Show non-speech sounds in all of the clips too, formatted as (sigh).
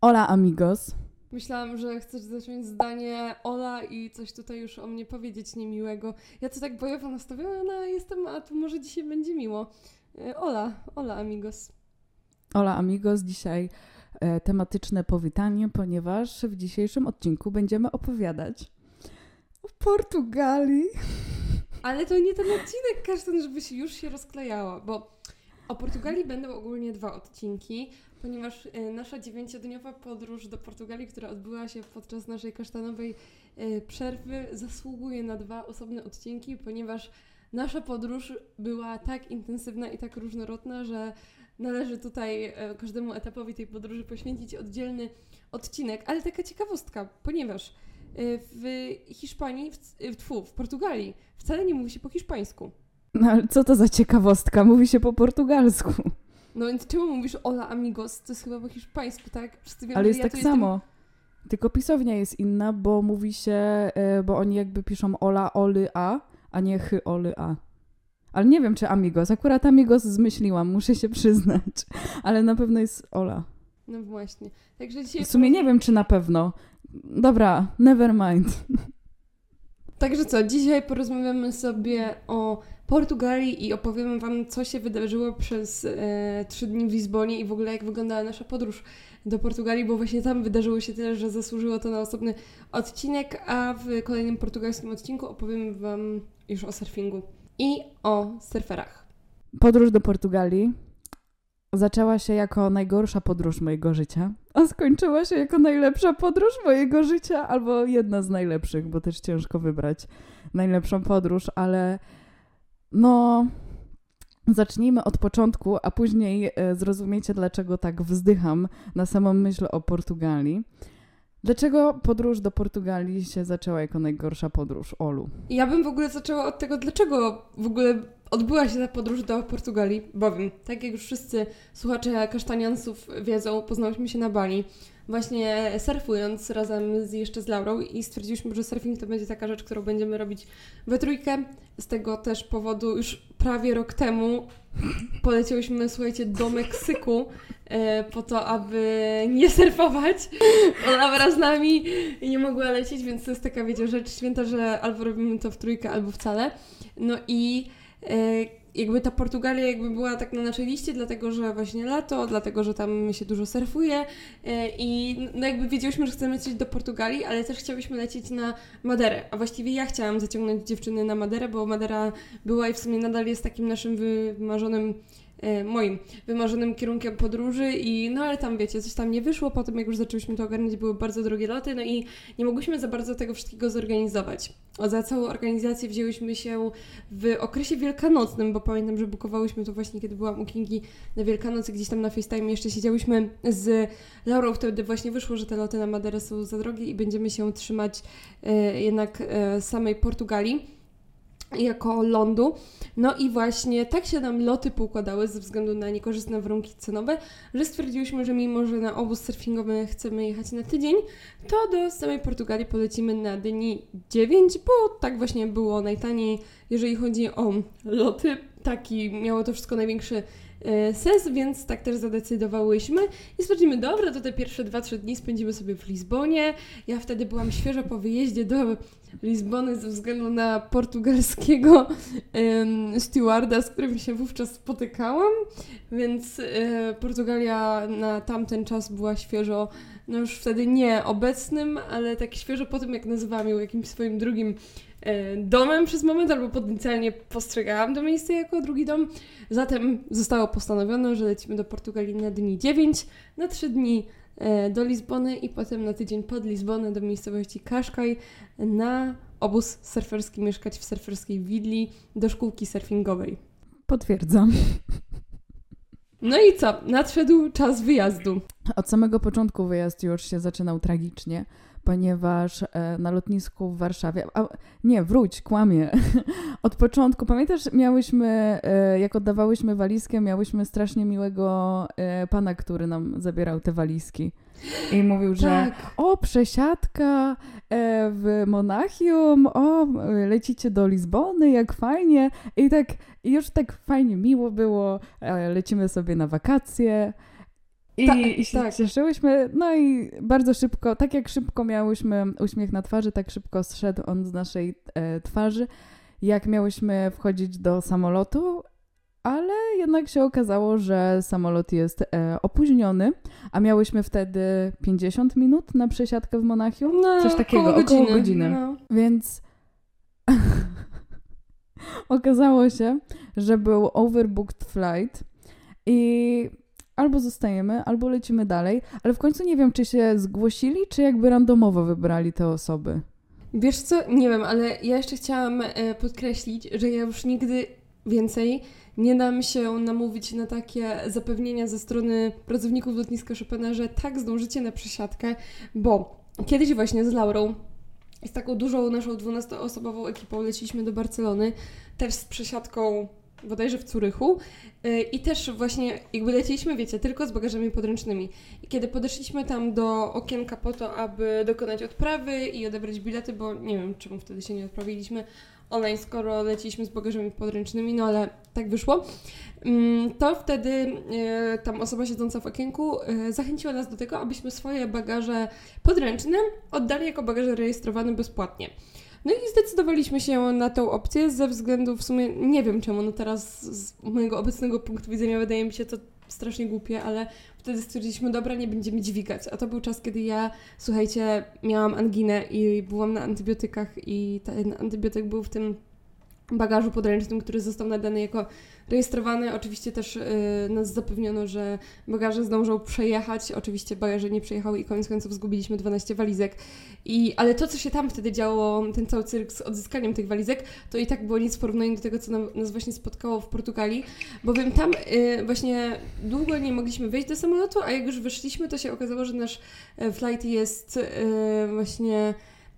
Hola amigos. Myślałam, że chcesz zacząć zdanie Ola i coś tutaj już o mnie powiedzieć niemiłego. Ja to tak bojowo nastawiona no, jestem, a tu może dzisiaj będzie miło. E, Ola, Ola amigos. Hola amigos. Dzisiaj e, tematyczne powitanie, ponieważ w dzisiejszym odcinku będziemy opowiadać o Portugalii. Ale to nie ten odcinek, każdy, żeby się już się rozklejało, bo o Portugalii będą ogólnie dwa odcinki, ponieważ e, nasza dziewięciodniowa podróż do Portugalii, która odbyła się podczas naszej kasztanowej e, przerwy, zasługuje na dwa osobne odcinki, ponieważ nasza podróż była tak intensywna i tak różnorodna, że należy tutaj e, każdemu etapowi tej podróży poświęcić oddzielny odcinek. Ale taka ciekawostka, ponieważ w Hiszpanii, w, tfu, w Portugalii wcale nie mówi się po hiszpańsku. No ale co to za ciekawostka? Mówi się po portugalsku. No więc czemu mówisz hola amigos? To jest chyba po hiszpańsku, tak? Wszyscy wiemy, ale jest ja tak samo. Jestem... Tylko pisownia jest inna, bo mówi się, e, bo oni jakby piszą ola, oly, a, a nie chy, oly, a. Ale nie wiem, czy amigos. Akurat amigos zmyśliłam, muszę się przyznać. Ale na pewno jest ola. No właśnie. Także dzisiaj... W sumie nie wiem, czy na pewno. Dobra, never mind. Także co, dzisiaj porozmawiamy sobie o Portugalii i opowiemy Wam, co się wydarzyło przez e, trzy dni w Lizbonie i w ogóle jak wyglądała nasza podróż do Portugalii, bo właśnie tam wydarzyło się tyle, że zasłużyło to na osobny odcinek, a w kolejnym portugalskim odcinku opowiemy Wam już o surfingu i o surferach. Podróż do Portugalii zaczęła się jako najgorsza podróż mojego życia, a skończyła się jako najlepsza podróż mojego życia, albo jedna z najlepszych, bo też ciężko wybrać najlepszą podróż, ale no, zacznijmy od początku, a później e, zrozumiecie, dlaczego tak wzdycham na samą myśl o Portugalii. Dlaczego podróż do Portugalii się zaczęła jako najgorsza podróż, Olu? Ja bym w ogóle zaczęła od tego, dlaczego w ogóle odbyła się ta podróż do Portugalii, bowiem, tak jak już wszyscy słuchacze kasztaniansów wiedzą, poznałyśmy się na Bali właśnie surfując razem z, jeszcze z Laurą i stwierdziliśmy, że surfing to będzie taka rzecz, którą będziemy robić we trójkę. Z tego też powodu już prawie rok temu poleciałyśmy, słuchajcie, do Meksyku e, po to, aby nie surfować. Ona wraz z nami nie mogła lecieć, więc to jest taka, wiecie, rzecz święta, że albo robimy to w trójkę, albo wcale. No i jakby ta Portugalia jakby była tak na naszej liście, dlatego że właśnie lato, dlatego że tam się dużo surfuje e, i no jakby wiedzieliśmy, że chcemy lecieć do Portugalii, ale też chciałyśmy lecieć na Maderę, a właściwie ja chciałam zaciągnąć dziewczyny na Maderę, bo Madera była i w sumie nadal jest takim naszym wymarzonym E, moim wymarzonym kierunkiem podróży i no ale tam wiecie, coś tam nie wyszło, potem jak już zaczęliśmy to ogarniać, były bardzo drogie loty, no i nie mogłyśmy za bardzo tego wszystkiego zorganizować. Za całą organizację wzięłyśmy się w okresie wielkanocnym, bo pamiętam, że bukowałyśmy to właśnie, kiedy byłam u Kingi na Wielkanocy, gdzieś tam na FaceTime jeszcze siedziałyśmy z Laurą, wtedy właśnie wyszło, że te loty na Maderę są za drogie i będziemy się trzymać e, jednak e, samej Portugalii jako lądu. No i właśnie tak się nam loty poukładały ze względu na niekorzystne warunki cenowe, że stwierdziłyśmy, że mimo, że na obóz surfingowy chcemy jechać na tydzień, to do samej Portugalii polecimy na dni 9, bo tak właśnie było najtaniej, jeżeli chodzi o loty. Taki miało to wszystko największy E, sens, więc tak też zadecydowałyśmy i stwierdzimy, dobra, to te pierwsze 2-3 dni spędzimy sobie w Lizbonie. Ja wtedy byłam świeżo po wyjeździe do Lizbony ze względu na portugalskiego um, stewarda, z którym się wówczas spotykałam, więc e, Portugalia na tamten czas była świeżo, no już wtedy nie obecnym, ale tak świeżo po tym, jak nazywałam ją jakimś swoim drugim domem przez moment, albo potencjalnie postrzegałam to miejsce jako drugi dom. Zatem zostało postanowione, że lecimy do Portugalii na dni 9, na 3 dni e, do Lizbony i potem na tydzień pod Lizbonę do miejscowości Kaszkaj na obóz surferski, mieszkać w surferskiej willi do szkółki surfingowej. Potwierdzam. No i co? Nadszedł czas wyjazdu. Od samego początku wyjazd już się zaczynał tragicznie ponieważ e, na lotnisku w Warszawie, a, nie, wróć, kłamie. (laughs) Od początku, pamiętasz, miałyśmy, e, jak oddawałyśmy walizkę, miałyśmy strasznie miłego e, pana, który nam zabierał te walizki. I mówił, że tak. o, przesiadka w Monachium, o, lecicie do Lizbony, jak fajnie. I tak, już tak fajnie miło było, lecimy sobie na wakacje. I, Ta- i się tak. cieszyłyśmy, no i bardzo szybko, tak jak szybko miałyśmy uśmiech na twarzy, tak szybko zszedł on z naszej e, twarzy, jak miałyśmy wchodzić do samolotu, ale jednak się okazało, że samolot jest e, opóźniony, a miałyśmy wtedy 50 minut na przesiadkę w Monachium, No, coś takiego, około około godziny. godziny. No. Więc (laughs) okazało się, że był overbooked flight i albo zostajemy, albo lecimy dalej, ale w końcu nie wiem, czy się zgłosili, czy jakby randomowo wybrali te osoby. Wiesz co, nie wiem, ale ja jeszcze chciałam e, podkreślić, że ja już nigdy więcej nie dam się namówić na takie zapewnienia ze strony pracowników lotniska Chopina, że tak zdążycie na przesiadkę, bo kiedyś właśnie z Laurą z taką dużą naszą 12-osobową ekipą leciliśmy do Barcelony, też z przesiadką bodajże w Curychu yy, i też właśnie jakby leciliśmy, wiecie, tylko z bagażami podręcznymi. I kiedy podeszliśmy tam do okienka po to, aby dokonać odprawy i odebrać bilety, bo nie wiem, czemu wtedy się nie odprawiliśmy online, skoro leciliśmy z bagażami podręcznymi, no ale tak wyszło, mm, to wtedy yy, tam osoba siedząca w okienku yy, zachęciła nas do tego, abyśmy swoje bagaże podręczne oddali jako bagaże rejestrowane bezpłatnie. No i zdecydowaliśmy się na tą opcję ze względu w sumie, nie wiem czemu, no teraz z mojego obecnego punktu widzenia wydaje mi się to strasznie głupie, ale wtedy stwierdziliśmy, dobra, nie będziemy dźwigać. A to był czas, kiedy ja, słuchajcie, miałam anginę i byłam na antybiotykach i ten antybiotyk był w tym bagażu podręcznym, który został nadany jako rejestrowany. Oczywiście też y, nas zapewniono, że bagaże zdążą przejechać. Oczywiście bagaże nie przejechały i koniec końców zgubiliśmy 12 walizek. I, ale to, co się tam wtedy działo, ten cały cyrk z odzyskaniem tych walizek, to i tak było nic w porównaniu do tego, co nam, nas właśnie spotkało w Portugalii, bowiem tam y, właśnie długo nie mogliśmy wejść do samolotu, a jak już wyszliśmy, to się okazało, że nasz e, flight jest y, właśnie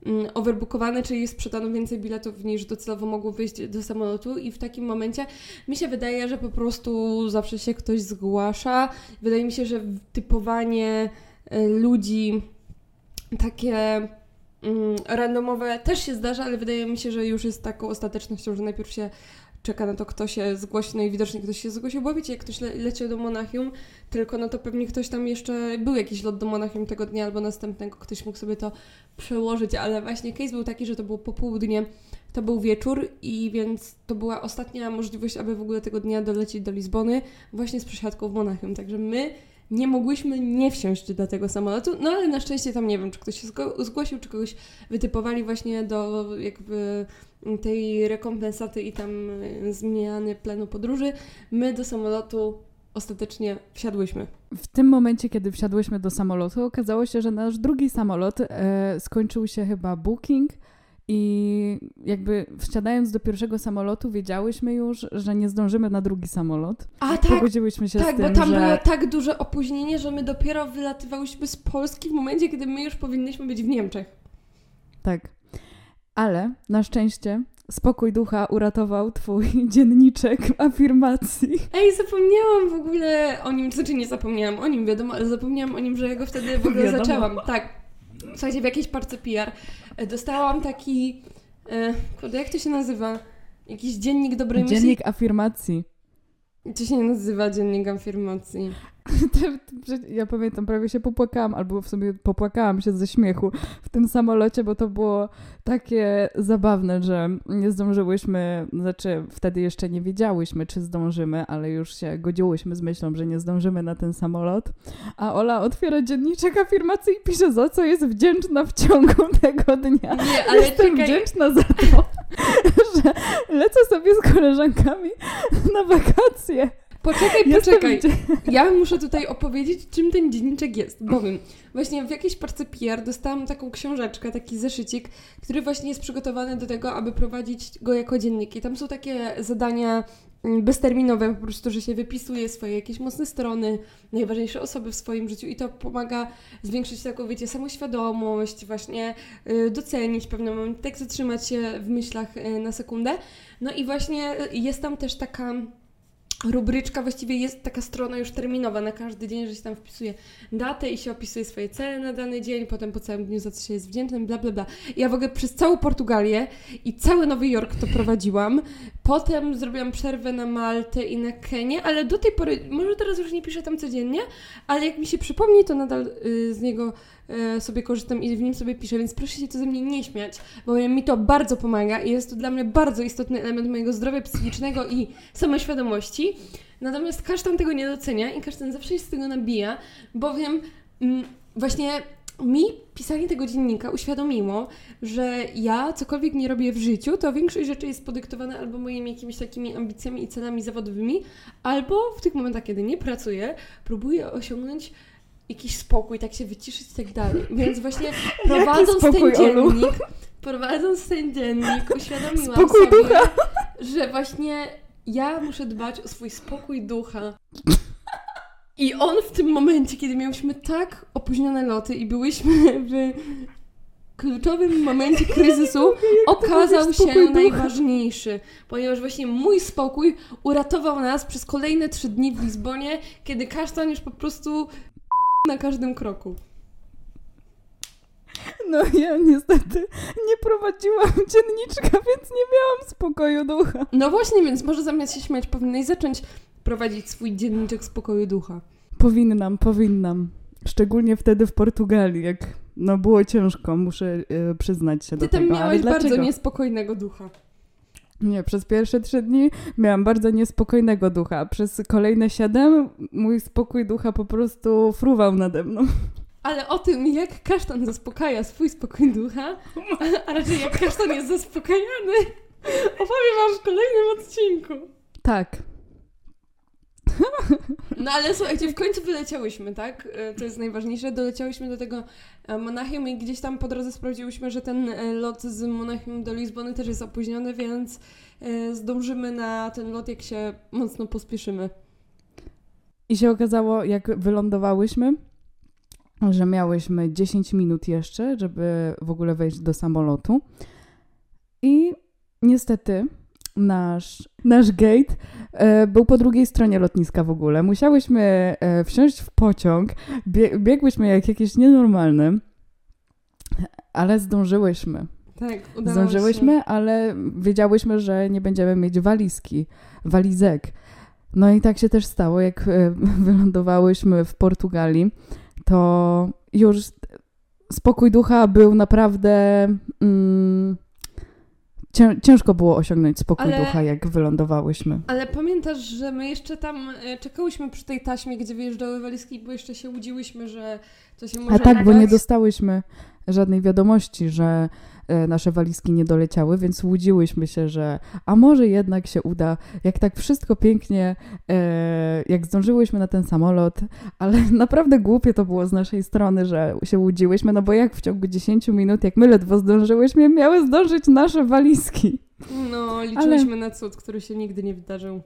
mm, overbookowany, czyli sprzedano więcej biletów niż docelowo mogło wyjść do samolotu i w takim momencie mi się wydaje, że po prostu zawsze się ktoś zgłasza. Wydaje mi się, że typowanie e, ludzi takie mm, randomowe też się zdarza, ale wydaje mi się, że już jest taką ostatecznością, że najpierw się czeka na to, kto się zgłosi, no i widocznie ktoś się zgłosił, bo wiecie, jak ktoś le- leciał do Monachium, tylko no to pewnie ktoś tam jeszcze, był jakiś lot do Monachium tego dnia albo następnego, ktoś mógł sobie to przełożyć, ale właśnie case był taki, że to było popołudnie, to był wieczór i więc to była ostatnia możliwość, aby w ogóle tego dnia dolecieć do Lizbony właśnie z przesiadką w Monachium, także my nie mogłyśmy nie wsiąść do tego samolotu, no ale na szczęście tam nie wiem, czy ktoś się zgłosił, czy kogoś wytypowali właśnie do jakby tej rekompensaty i tam y, zmiany planu podróży. My do samolotu ostatecznie wsiadłyśmy. W tym momencie, kiedy wsiadłyśmy do samolotu, okazało się, że nasz drugi samolot e, skończył się chyba booking i jakby wsiadając do pierwszego samolotu wiedziałyśmy już, że nie zdążymy na drugi samolot. A tak, Pogodziłyśmy się tak, z tym, bo tam że... było tak duże opóźnienie, że my dopiero wylatywałyśmy z Polski w momencie, kiedy my już powinnyśmy być w Niemczech. Tak. Ale na szczęście spokój ducha uratował twój (laughs) dzienniczek afirmacji. Ej, zapomniałam w ogóle o nim, to znaczy nie zapomniałam o nim, wiadomo, ale zapomniałam o nim, że ja go wtedy w ogóle Wiadomo. zaczęłam. Tak. Słuchajcie, w jakiejś parce PR e, dostałam taki, e, kurde, jak to się nazywa? Jakiś dziennik dobrej myśli. Dziennik afirmacji. To się nie nazywa dziennik afirmacji. (laughs) Ja pamiętam, prawie się popłakałam, albo w sumie popłakałam się ze śmiechu w tym samolocie, bo to było takie zabawne, że nie zdążyłyśmy, znaczy wtedy jeszcze nie wiedziałyśmy, czy zdążymy, ale już się godziłyśmy z myślą, że nie zdążymy na ten samolot. A Ola otwiera dzienniczek afirmacji i pisze, za co jest wdzięczna w ciągu (laughs) tego dnia. Nie, ale Jestem czekaj. wdzięczna za to, (laughs) że lecę sobie z koleżankami na wakacje. Poczekaj, poczekaj. Ja muszę tutaj opowiedzieć, czym ten dzienniczek jest, bowiem właśnie w jakiejś parce PR dostałam taką książeczkę, taki zeszycik, który właśnie jest przygotowany do tego, aby prowadzić go jako dziennik. I tam są takie zadania mm, bezterminowe, po prostu, że się wypisuje swoje jakieś mocne strony, najważniejsze osoby w swoim życiu i to pomaga zwiększyć taką, wiecie, samoświadomość, właśnie y, docenić pewne momenty, tak zatrzymać się w myślach y, na sekundę. No i właśnie y, jest tam też taka rubryczka, właściwie jest taka strona już terminowa na każdy dzień, że się tam wpisuje datę i się opisuje swoje cele na dany dzień, potem po całym dniu za co się jest wdzięcznym, bla bla bla. Ja w ogóle przez całą Portugalię i cały Nowy Jork to prowadziłam. (laughs) Potem zrobiłam przerwę na Maltę i na Kenię, ale do tej pory, może teraz już nie piszę tam codziennie, ale jak mi się przypomni, to nadal y, z niego sobie korzystam i w nim sobie piszę, więc proszę się to ze mnie nie śmiać, bo mi to bardzo pomaga i jest to dla mnie bardzo istotny element mojego zdrowia psychicznego i samoświadomości. Natomiast kasztan tego nie docenia i kasztan zawsze się z tego nabija, bowiem mm, właśnie mi pisanie tego dziennika uświadomiło, że ja cokolwiek nie robię w życiu, to większość rzeczy jest podyktowana albo moimi jakimiś takimi ambicjami i celami zawodowymi, albo w tych momentach, kiedy nie pracuję, próbuję osiągnąć jakiś spokój, tak się wyciszyć i tak dalej. (laughs) Więc właśnie prowadząc spokój, ten Olu? dziennik, prowadząc ten dziennik, (laughs) uświadomiłam Spokój sobie, ducha. że właśnie ja muszę dbać o swój spokój ducha. I on w tym momencie, kiedy miałyśmy tak opóźnione loty i byłyśmy w kluczowym momencie (laughs) kryzysu, okazał się najważniejszy, ponieważ właśnie mój spokój uratował nas przez kolejne trzy dni w Lizbonie, kiedy kasztan już po prostu na każdym kroku. No ja niestety nie prowadziłam (laughs) dzienniczka, więc nie miałam spokoju ducha. No właśnie, więc może zamiast się śmiać, powinnaś zacząć prowadzić swój dzienniczek spokoju ducha. Powinnam, powinnam. Szczególnie wtedy w Portugalii, jak no było ciężko, muszę e, przyznać się Ty do tam tego. Ale miałeś bardzo niespokojnego ducha. Nie, przez pierwsze trzy dni miałam bardzo niespokojnego ducha. Przez kolejne siedem mój spokój ducha po prostu fruwał nade mną. Ale o tym, jak kasztan zaspokaja swój spokój ducha, (laughs) a raczej jak kasztan jest zaspokajany, opowiem wam w kolejnym odcinku. Tak. No ale słuchajcie, w końcu wyleciałyśmy, tak? E, To jest najważniejsze. Doleciałyśmy do tego e, Monachium i gdzieś tam po drodze sprawdziłyśmy, że ten e, lot z Monachium do Lizbony też jest opóźniony, więc zdążymy na ten lot, jak się mocno pospieszymy. I się okazało, jak wylądowałyśmy, że miałyśmy 10 minut jeszcze, żeby w ogóle wejść do samolotu. I niestety nasz, nasz gate e, był po drugiej stronie lotniska w ogóle. Musiałyśmy e, wsiąść w pociąg, bie, biegłyśmy jak jakieś nienormalne, ale zdążyłyśmy. Tak, udało Zdążyłyśmy, ale wiedziałyśmy, że nie będziemy mieć walizki, walizek. No i tak się też stało, jak e, (laughs) wylądowałyśmy w Portugalii, to już spokój ducha był naprawdę. Mm, ciężko było osiągnąć spokój Ale- ducha, jak wylądowałyśmy. Ale pamiętasz, że my jeszcze tam e, czekałyśmy przy tej taśmie, gdzie wyjeżdżały walizki, bo jeszcze się łudziłyśmy, że to się może A tak, bo nie dostałyśmy żadnej wiadomości, że nasze walizki nie doleciały, więc łudziłyśmy się, że a może jednak się uda, jak tak wszystko pięknie, e, jak zdążyłyśmy na ten samolot, ale (laughs) naprawdę głupie to było z naszej strony, że się łudziłyśmy, no bo jak w ciągu 10 minut, jak my ledwo zdążyłyśmy, miały zdążyć nasze walizki. No, liczyłyśmy na cud, który się nigdy nie wydarzył.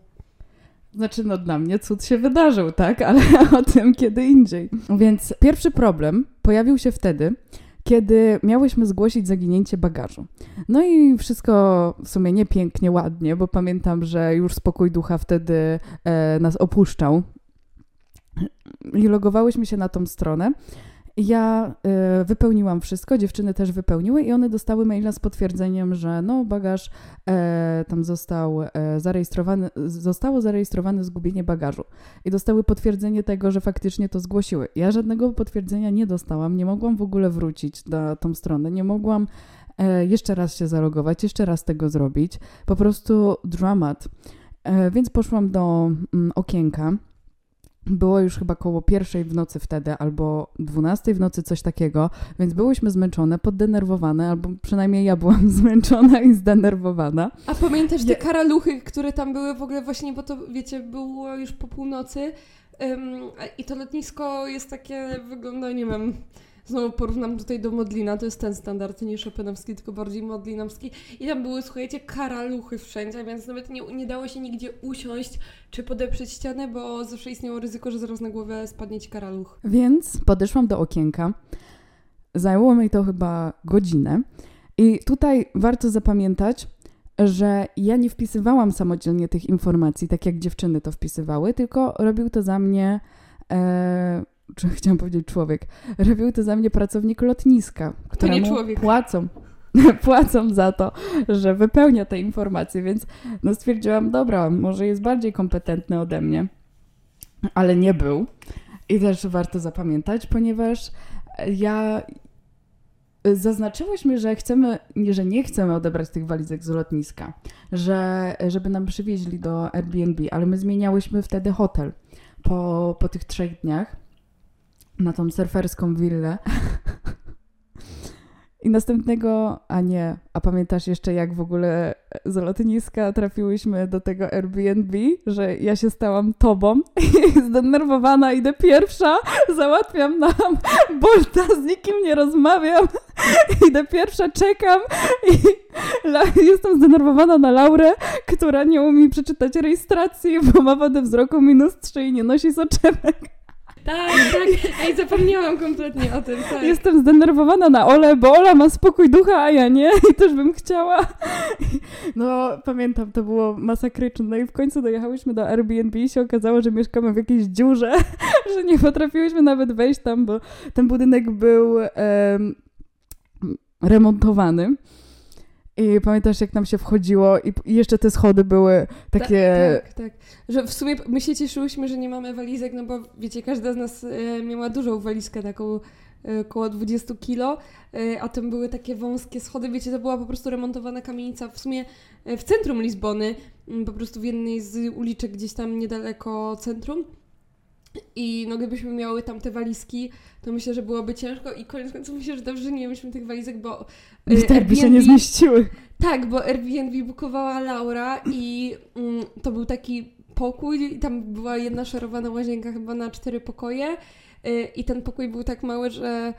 Znaczy, no dla mnie cud się wydarzył, tak? (laughs) Ale o tym kiedy indziej. Więc pierwszy problem pojawił się wtedy, kiedy miałyśmy zgłosić zaginięcie bagażu. No i wszystko w sumie nie pięknie, ładnie, bo pamiętam, że już spokój ducha wtedy e, nas opuszczał. I logowałyśmy się na tą stronę. Ja e, wypełniłam wszystko, dziewczyny też wypełniły i one dostały maila z potwierdzeniem, że no bagaż e, tam został e, zarejestrowany, zostało zarejestrowane zgubienie bagażu. I dostały potwierdzenie tego, że faktycznie to zgłosiły. Ja żadnego potwierdzenia nie dostałam, nie mogłam w ogóle wrócić na tą stronę, nie mogłam e, jeszcze raz się zalogować, jeszcze raz tego zrobić. Po prostu dramat. Więc poszłam do mm, okienka. Było już chyba koło pierwszej w nocy wtedy, albo dwunastej w nocy, coś takiego, więc byłyśmy zmęczone, poddenerwowane, albo przynajmniej ja byłam (laughs) zmęczona i zdenerwowana. A pamiętasz te karaluchy, które tam były w ogóle właśnie, bo to wiecie, było już po północy a- i to lotnisko jest takie, wygląda, nie wiem, znowu porównam tutaj do Modlina, to jest ten standard, nie Chopinowski, tylko bardziej Modlinowski i tam były, słuchajcie, karaluchy wszędzie, więc nawet nie, nie dało się nigdzie usiąść czy podeprzeć ścianę, bo zawsze istniało ryzyko, że zaraz na głowę spadnie ci karaluch. Więc podeszłam do okienka. Zajęło mi to chyba godzinę. I tutaj warto zapamiętać, że ja nie wpisywałam samodzielnie tych informacji, tak jak dziewczyny to wpisywały, tylko robił to za mnie, e, czy chciałam powiedzieć człowiek, robił to za mnie pracownik lotniska, któremu płacą. (laughs) Płacą za to, że wypełnia te informacje, więc no stwierdziłam, dobra, może jest bardziej kompetentny ode mnie, ale nie był. I też warto zapamiętać, ponieważ ja zaznaczyłyśmy, że chcemy, że nie chcemy odebrać tych walizek z lotniska, że żeby nam przywieźli do Airbnb, ale my zmieniałyśmy wtedy hotel po, po tych trzech dniach na tą surferską willę. I następnego, a nie, a pamiętasz jeszcze jak w ogóle z lotniska trafiłyśmy do tego Airbnb, że ja się stałam tobą i zdenerwowana idę pierwsza, załatwiam nam bolta, z nikim nie rozmawiam, idę pierwsza, czekam i jestem zdenerwowana na Laurę, która nie umie przeczytać rejestracji, bo ma wadę wzroku minus 3 i nie nosi soczewek. Tak, tak. Ej, zapomniałam kompletnie o tym. Tak. Jestem zdenerwowana na Ole, bo Ola ma spokój ducha, a ja nie i też bym chciała. No, pamiętam, to było masakryczne. No i w końcu dojechałyśmy do Airbnb i się okazało, że mieszkamy w jakiejś dziurze, (laughs) że nie potrafiłyśmy nawet wejść tam, bo ten budynek był um, remontowany. I pamiętasz, jak nam się wchodziło i jeszcze te schody były takie... Tak, tak, tak. Że w sumie my się cieszyłyśmy, że nie mamy walizek, no bo wiecie, każda z nas e, miała dużą walizkę, taką e, około 20 kilo, e, a tam były takie wąskie schody, wiecie, to była po prostu remontowana kamienica w sumie w centrum Lizbony, po prostu w jednej z uliczek gdzieś tam niedaleko centrum. I no gdybyśmy miały tam te walizki, to myślę, że byłoby ciężko i koniec końców myślę, że dobrze, że nie mieliśmy tych walizek, bo y, tak Airbnb, by się nie zmieściły. Tak, bo Airbnb bukowała Laura i mm, to był taki pokój i tam była jedna szarowana łazienka chyba na cztery pokoje y, i ten pokój był tak mały, że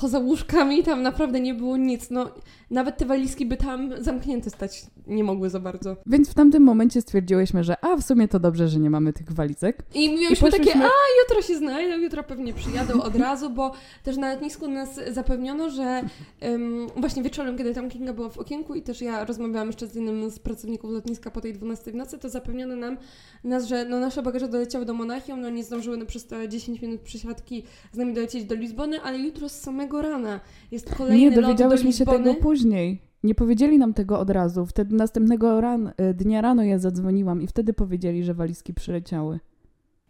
poza łóżkami tam naprawdę nie było nic. No, nawet te walizki by tam zamknięte stać nie mogły za bardzo. Więc w tamtym momencie stwierdziłyśmy, że a w sumie to dobrze, że nie mamy tych walizek. I mieliśmy I takie, a jutro się znajdą, jutro pewnie przyjadą od razu, bo też na lotnisku nas zapewniono, że um, właśnie wieczorem, kiedy tam Kinga była w okienku i też ja rozmawiałam jeszcze z jednym z pracowników lotniska po tej 12 w nocy, to zapewniono nam nas, że no, nasze bagaże doleciały do Monachium, no nie zdążyły no, przez te 10 minut przesiadki z nami dolecieć do Lizbony, ale jutro z samego rana jest kolejny Nie, dowiedziałyśmy się tego później. Nie powiedzieli nam tego od razu. Wtedy następnego ran, y, dnia rano ja zadzwoniłam i wtedy powiedzieli, że walizki przyleciały.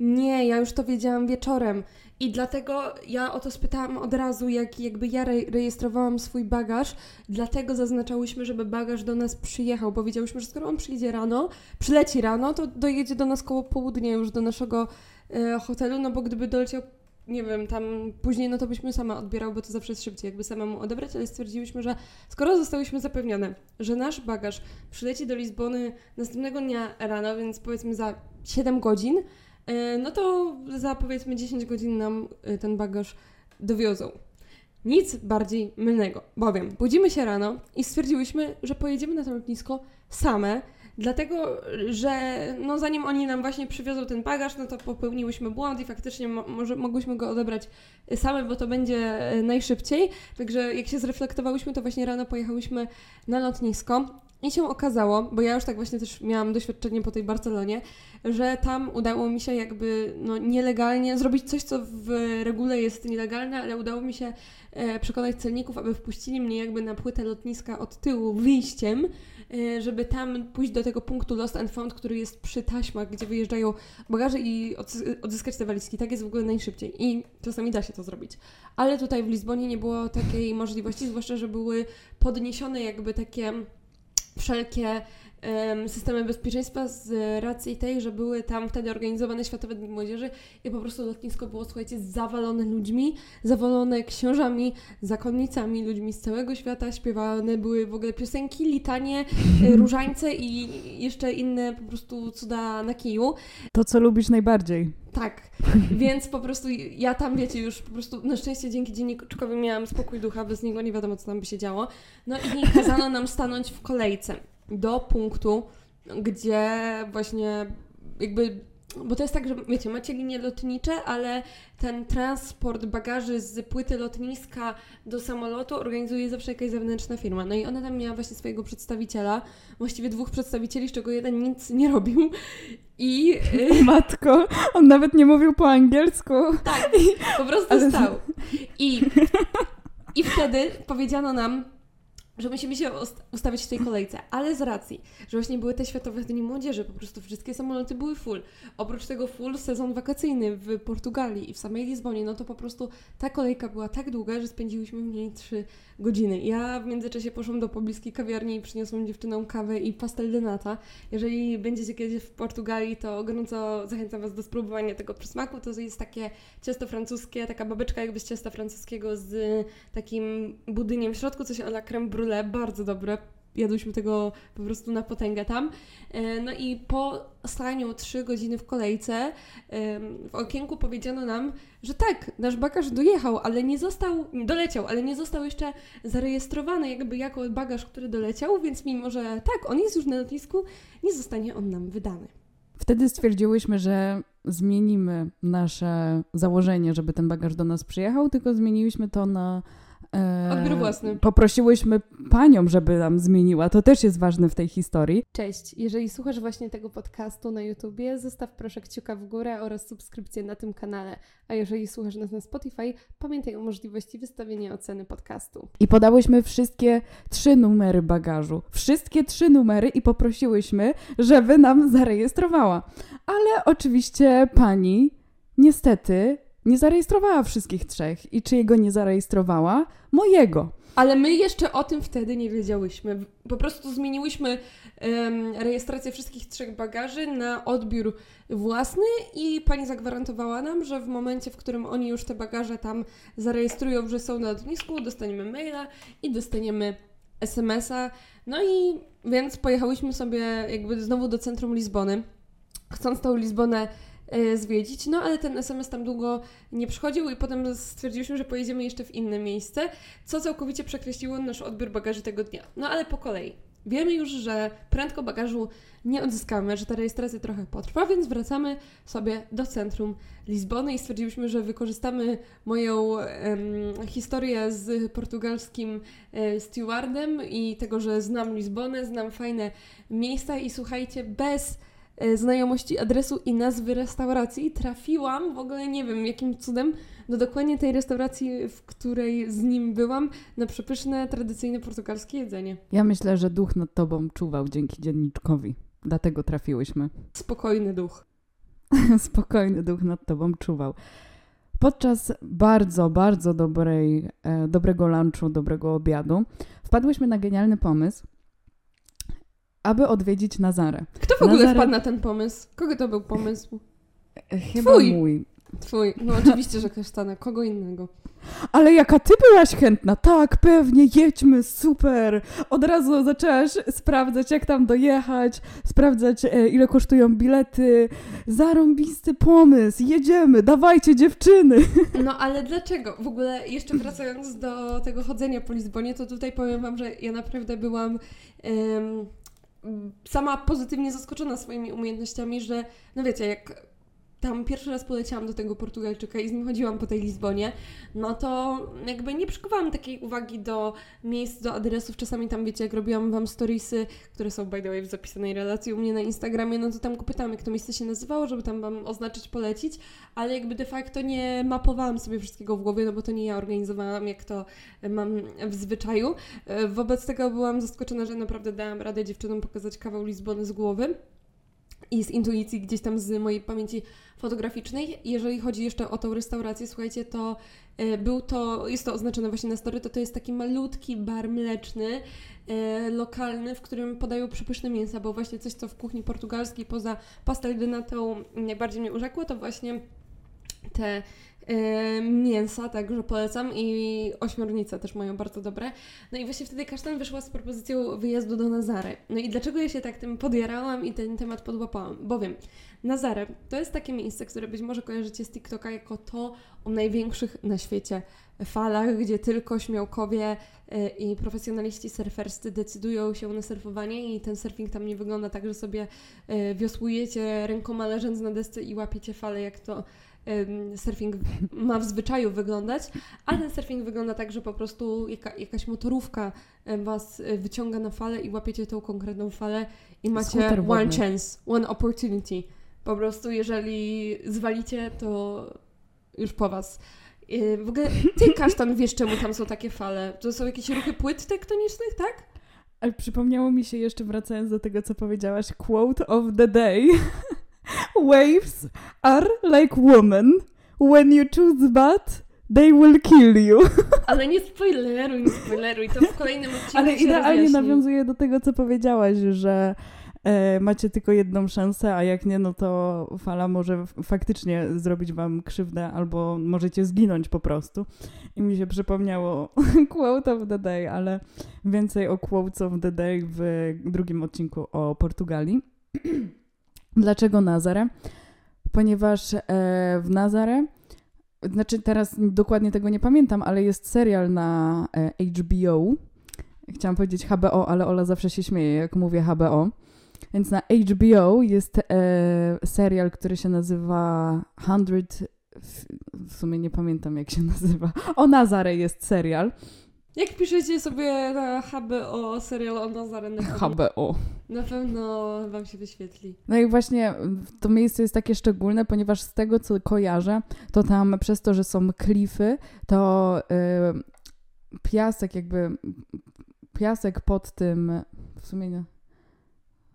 Nie, ja już to wiedziałam wieczorem i dlatego ja o to spytałam od razu, jak jakby ja re rejestrowałam swój bagaż, dlatego zaznaczałyśmy, żeby bagaż do nas przyjechał, bo wiedziałyśmy, że skoro on przyjdzie rano, przyleci rano, to dojedzie do nas koło południa już do naszego e, hotelu, no bo gdyby doleciał nie wiem, tam później no to byśmy sama odbierał, bo to zawsze jest szybciej, jakby samemu odebrać, ale stwierdziliśmy, że skoro zostałyśmy zapewnione, że nasz bagaż przyleci do Lizbony następnego dnia rano, więc powiedzmy za 7 godzin, e, no to za powiedzmy 10 godzin nam e, ten bagaż dowiozą. Nic bardziej mylnego, bowiem budzimy się rano i stwierdziłyśmy, że pojedziemy na to lotnisko same, Dlatego, że no zanim oni nam właśnie przywiozą ten bagaż, no to popełniłyśmy błąd i faktycznie mo może mogłyśmy go odebrać same, bo to będzie e, najszybciej. Także jak się zreflektowałyśmy, to właśnie rano pojechałyśmy na lotnisko i się okazało, bo ja już tak właśnie też miałam doświadczenie po tej Barcelonie, że tam udało mi się jakby no, nielegalnie zrobić coś, co w regule jest nielegalne, ale udało mi się e, przekonać celników, aby wpuścili mnie jakby na płytę lotniska od tyłu wyjściem, żeby tam pójść do tego punktu Lost and Found, który jest przy taśmach, gdzie wyjeżdżają bagaże i odzyskać te walizki. Tak jest w ogóle najszybciej i czasami da się to zrobić. Ale tutaj w Lizbonie nie było takiej możliwości, zwłaszcza, że były podniesione jakby takie wszelkie systemy bezpieczeństwa z racji tej, że były tam wtedy organizowane Światowe Dni Młodzieży i po prostu lotnisko było, słuchajcie, zawalone ludźmi, zawalone księżami, zakonnicami, ludźmi z całego świata, śpiewane były w ogóle piosenki, litanie, e, (laughs) różańce i jeszcze inne po prostu cuda na kiju. To, co lubisz najbardziej. Tak, (laughs) więc po prostu ja tam, wiecie, już po prostu na szczęście dzięki dziennikowi miałam spokój ducha, bez niego nie wiadomo, co tam by się działo. No i (laughs) kazano nam stanąć w kolejce do punktu, gdzie właśnie jakby bo to jest tak, że wiecie, macie linie lotnicze, ale ten transport bagaży z płyty lotniska do samolotu organizuje zawsze jakaś zewnętrzna firma. No i ona tam miała właśnie swojego przedstawiciela, właściwie dwóch przedstawicieli, z czego jeden nic nie robił. I y, (laughs) Matko, on nawet nie mówił po angielsku. tak, (laughs) po prostu Ale- stał. I, I wtedy powiedziano nam, że musimy się ust- ustawić w tej kolejce, ale z racji, że właśnie były te Światowe Dni Młodzieży, po prostu wszystkie samoloty były full. Oprócz tego full sezon wakacyjny w Portugalii i w samej Lizbonie, no to po prostu ta kolejka była tak długa, że spędziłyśmy w niej trzy godziny. Ja w międzyczasie poszłam do pobliskiej kawiarni i przyniosłam dziewczynom kawę i pastel de nata. Jeżeli będziecie kiedyś w Portugalii, to gorąco zachęcam Was do spróbowania tego przysmaku. To jest takie ciasto francuskie, taka babeczka jakby z ciasta francuskiego z takim budyniem w środku, coś a la creme brulee, bardzo dobre. Jadłyśmy tego po prostu na potęgę tam. E, No i po staniu 3 godziny w kolejce w okienku powiedziano nam, że tak, nasz bagaż dojechał, ale nie został, doleciał, ale nie został jeszcze zarejestrowany jakby jako bagaż, który doleciał, więc mimo, że tak, on jest już na lotnisku, nie zostanie on nam wydany. Wtedy stwierdziłyśmy, że zmienimy nasze założenie, żeby ten bagaż do nas przyjechał, tylko zmieniliśmy to na. E, Odbiór własny. Poprosiłyśmy panią, żeby nam zmieniła. To też jest ważne w tej historii. Cześć, jeżeli słuchasz właśnie tego podcastu na YouTubie, zostaw proszę kciuka w górę oraz subskrypcję na tym kanale. A jeżeli słuchasz nas na Spotify, pamiętaj o możliwości wystawienia oceny podcastu. I podałyśmy wszystkie trzy numery bagażu. Wszystkie trzy numery i poprosiłyśmy, żeby nam zarejestrowała. Ale oczywiście pani niestety nie zarejestrowała wszystkich trzech. I czyjego nie zarejestrowała? Mojego. Ale my jeszcze o tym wtedy nie wiedziałyśmy. Po prostu zmieniłyśmy em, rejestrację wszystkich trzech bagaży na odbiór własny i pani zagwarantowała nam, że w momencie, w którym oni już te bagaże tam zarejestrują, że są na lotnisku, dostaniemy maila i dostaniemy SMS-a. No i więc pojechałyśmy sobie jakby znowu do centrum Lizbony, chcąc tą Lizbonę zwiedzić, no ale ten SMS tam długo nie przychodził i potem stwierdziliśmy, że pojedziemy jeszcze w inne miejsce, co całkowicie przekreśliło nasz odbiór bagaży tego dnia. No ale po kolei. Wiemy już, że prędko bagażu nie odzyskamy, że ta rejestracja trochę potrwa, więc wracamy sobie do centrum Lizbony i stwierdziliśmy, że wykorzystamy moją historię z portugalskim e, stewardem i tego, że znam Lizbonę, znam fajne miejsca i słuchajcie, bez e, znajomości adresu i nazwy restauracji trafiłam, w ogóle nie wiem jakim cudem, do dokładnie tej restauracji, w której z nim byłam, na przepyszne, tradycyjne portugalskie jedzenie. Ja myślę, że duch nad tobą czuwał dzięki dzienniczkowi. Dlatego trafiłyśmy. Spokojny duch. (laughs) Spokojny duch nad tobą czuwał. Podczas bardzo, bardzo dobrej, e, dobrego lunchu, dobrego obiadu, wpadłyśmy na genialny pomysł, aby odwiedzić Nazarę. Kto w ogóle Nazareth- wpadł na ten pomysł? Kogo to był pomysł? E, Chyba Twój. mój. Twój. No oczywiście, że kasztana. Kogo innego? Ale jaka ty byłaś chętna? Tak, pewnie, jedźmy, super. Od razu zaczęłaś sprawdzać, jak tam dojechać, sprawdzać, e, ile kosztują bilety. Zarąbisty pomysł, jedziemy, dawajcie dziewczyny. (laughs) No ale dlaczego? W ogóle jeszcze wracając do tego chodzenia po Lizbonie, to tutaj powiem Wam, że ja naprawdę byłam em, sama pozytywnie zaskoczona swoimi umiejętnościami, że no wiecie, jak tam pierwszy raz poleciałam do tego Portugalczyka i z nim chodziłam po tej Lizbonie, no to jakby nie przykuwałam takiej uwagi do miejsc, do adresów. Czasami tam, wiecie, jak robiłam Wam storiesy, które są by the way w zapisanej relacji u mnie na Instagramie, no to tam go pytałam, jak to miejsce się nazywało, żeby tam Wam oznaczyć, polecić, ale jakby de facto nie mapowałam sobie wszystkiego w głowie, no bo to nie ja organizowałam, jak to mam w zwyczaju. E, Wobec tego byłam zaskoczona, że naprawdę dałam radę dziewczynom pokazać kawał Lizbony z głowy i z intuicji gdzieś tam z mojej pamięci fotograficznej. Jeżeli chodzi jeszcze o tą restaurację, słuchajcie, to e, był to, jest to oznaczone właśnie na story, to to jest taki malutki bar mleczny, e, lokalny, w którym podają przepyszne mięsa, bo właśnie coś, co w kuchni portugalskiej poza pastel de natą najbardziej mnie urzekło, to właśnie te mięsa, także polecam i ośmiornice też mają bardzo dobre. No i właśnie wtedy Kasztan wyszła z propozycją wyjazdu do Nazary. No i dlaczego ja się tak tym podjarałam i ten temat podłapałam? Bowiem Nazare to jest takie miejsce, które być może kojarzycie z TikToka jako to o największych na świecie falach, gdzie tylko śmiałkowie e, i profesjonaliści surferscy decydują się na surfowanie i ten surfing tam nie wygląda tak, że sobie e, wiosłujecie rękoma leżąc na desce i łapiecie fale, jak to surfing ma w zwyczaju wyglądać, a ten surfing wygląda tak, że po prostu jaka, jakaś motorówka Was e, wyciąga na falę i łapiecie tą konkretną falę i macie one chance, one opportunity. Po prostu jeżeli zwalicie, to już po Was. W ogóle ty, (laughs) Kasztan, wiesz czemu tam są takie fale? To są jakieś ruchy płyt tektonicznych, tak? Ale przypomniało mi się jeszcze, wracając do tego, co powiedziałaś, quote of the day. (laughs) Waves are like women. When you choose bad, they will kill you. (laughs) Ale nie spoileruj, nie spoileruj, to w kolejnym odcinku Ale idealnie nawiązuje do tego, co powiedziałaś, że e, macie tylko jedną szansę, a jak nie, no to fala może faktycznie zrobić wam krzywdę albo możecie zginąć po prostu. I mi się przypomniało (laughs) quote of the day, ale więcej o quotes of the day w drugim odcinku o Portugalii. (clears throat) Dlaczego Nazare? Ponieważ e, w Nazare, znaczy teraz dokładnie tego nie pamiętam, ale jest serial na e, HBO. Chciałam powiedzieć HBO, ale Ola zawsze się śmieje, jak mówię HBO. Więc na HBO jest e, serial, który się nazywa 100. W sumie nie pamiętam, jak się (laughs) nazywa. O Nazare jest serial. Jak piszecie sobie na HBO serial o Nazare na HBO. Na pewno Wam się wyświetli. No i właśnie to miejsce jest takie szczególne, ponieważ z tego, co kojarzę, to tam przez to, że są klify, to yy, piasek jakby, piasek pod tym, w sumie nie,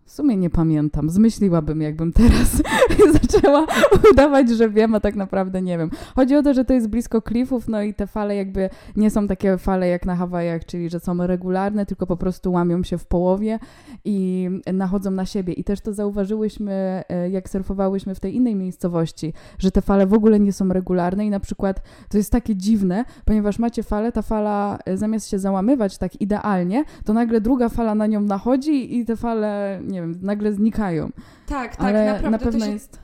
w sumie nie pamiętam. Zmyśliłabym, jakbym teraz (laughs) zaczęła udawać, że wiem, a tak naprawdę nie wiem. Chodzi o to, że to jest blisko klifów, no i te fale jakby nie są takie fale jak na Hawajach, czyli że są regularne, tylko po prostu łamią się w połowie i nachodzą na siebie. I też to zauważyłyśmy, e, jak surfowałyśmy w tej innej miejscowości, że te fale w ogóle nie są regularne i na przykład to jest takie dziwne, ponieważ macie falę, ta fala e, zamiast się załamywać tak idealnie, to nagle druga fala na nią nachodzi i te fale, nie nie wiem, nagle znikają. Tak, tak, Ale naprawdę. na pewno się, jest...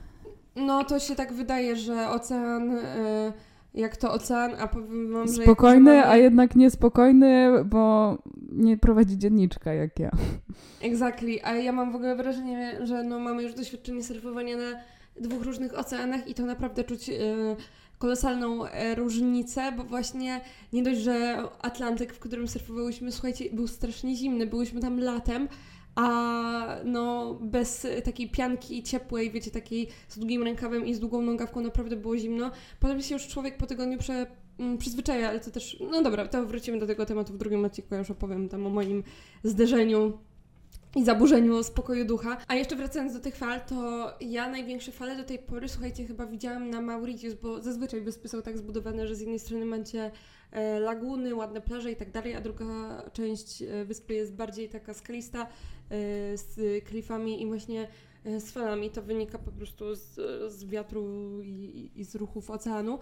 No to się tak wydaje, że ocean... Y, jak to ocean, a powiem wam, że... Spokojny, mamy... a jednak niespokojny, bo nie prowadzi dzienniczka jak ja. Exactly, a ja mam w ogóle wrażenie, że no mamy już doświadczenie surfowania na dwóch różnych oceanach i to naprawdę czuć y, kolosalną e, różnicę, bo właśnie nie dość, że Atlantyk, w którym surfowałyśmy, słuchajcie, był strasznie zimny, byłyśmy tam latem, a no bez takiej pianki ciepłej, wiecie, takiej z długim rękawem i z długą nogawką naprawdę było zimno. Potem się już człowiek po tygodniu prze, mm, przyzwyczaja, ale to też, no dobra, to wrócimy do tego tematu w drugim odcinku, ja już opowiem tam o moim zderzeniu i zaburzeniu spokoju ducha. A jeszcze wracając do tych fal, to ja największe fale do tej pory, słuchajcie, chyba widziałam na Mauritius, bo zazwyczaj wyspy są tak zbudowane, że z jednej strony macie e, laguny, ładne plaże i tak dalej, a druga część e, wyspy jest bardziej taka skalista e, z klifami i właśnie z falami. To wynika po prostu z, z wiatru i, i, z ruchów oceanu.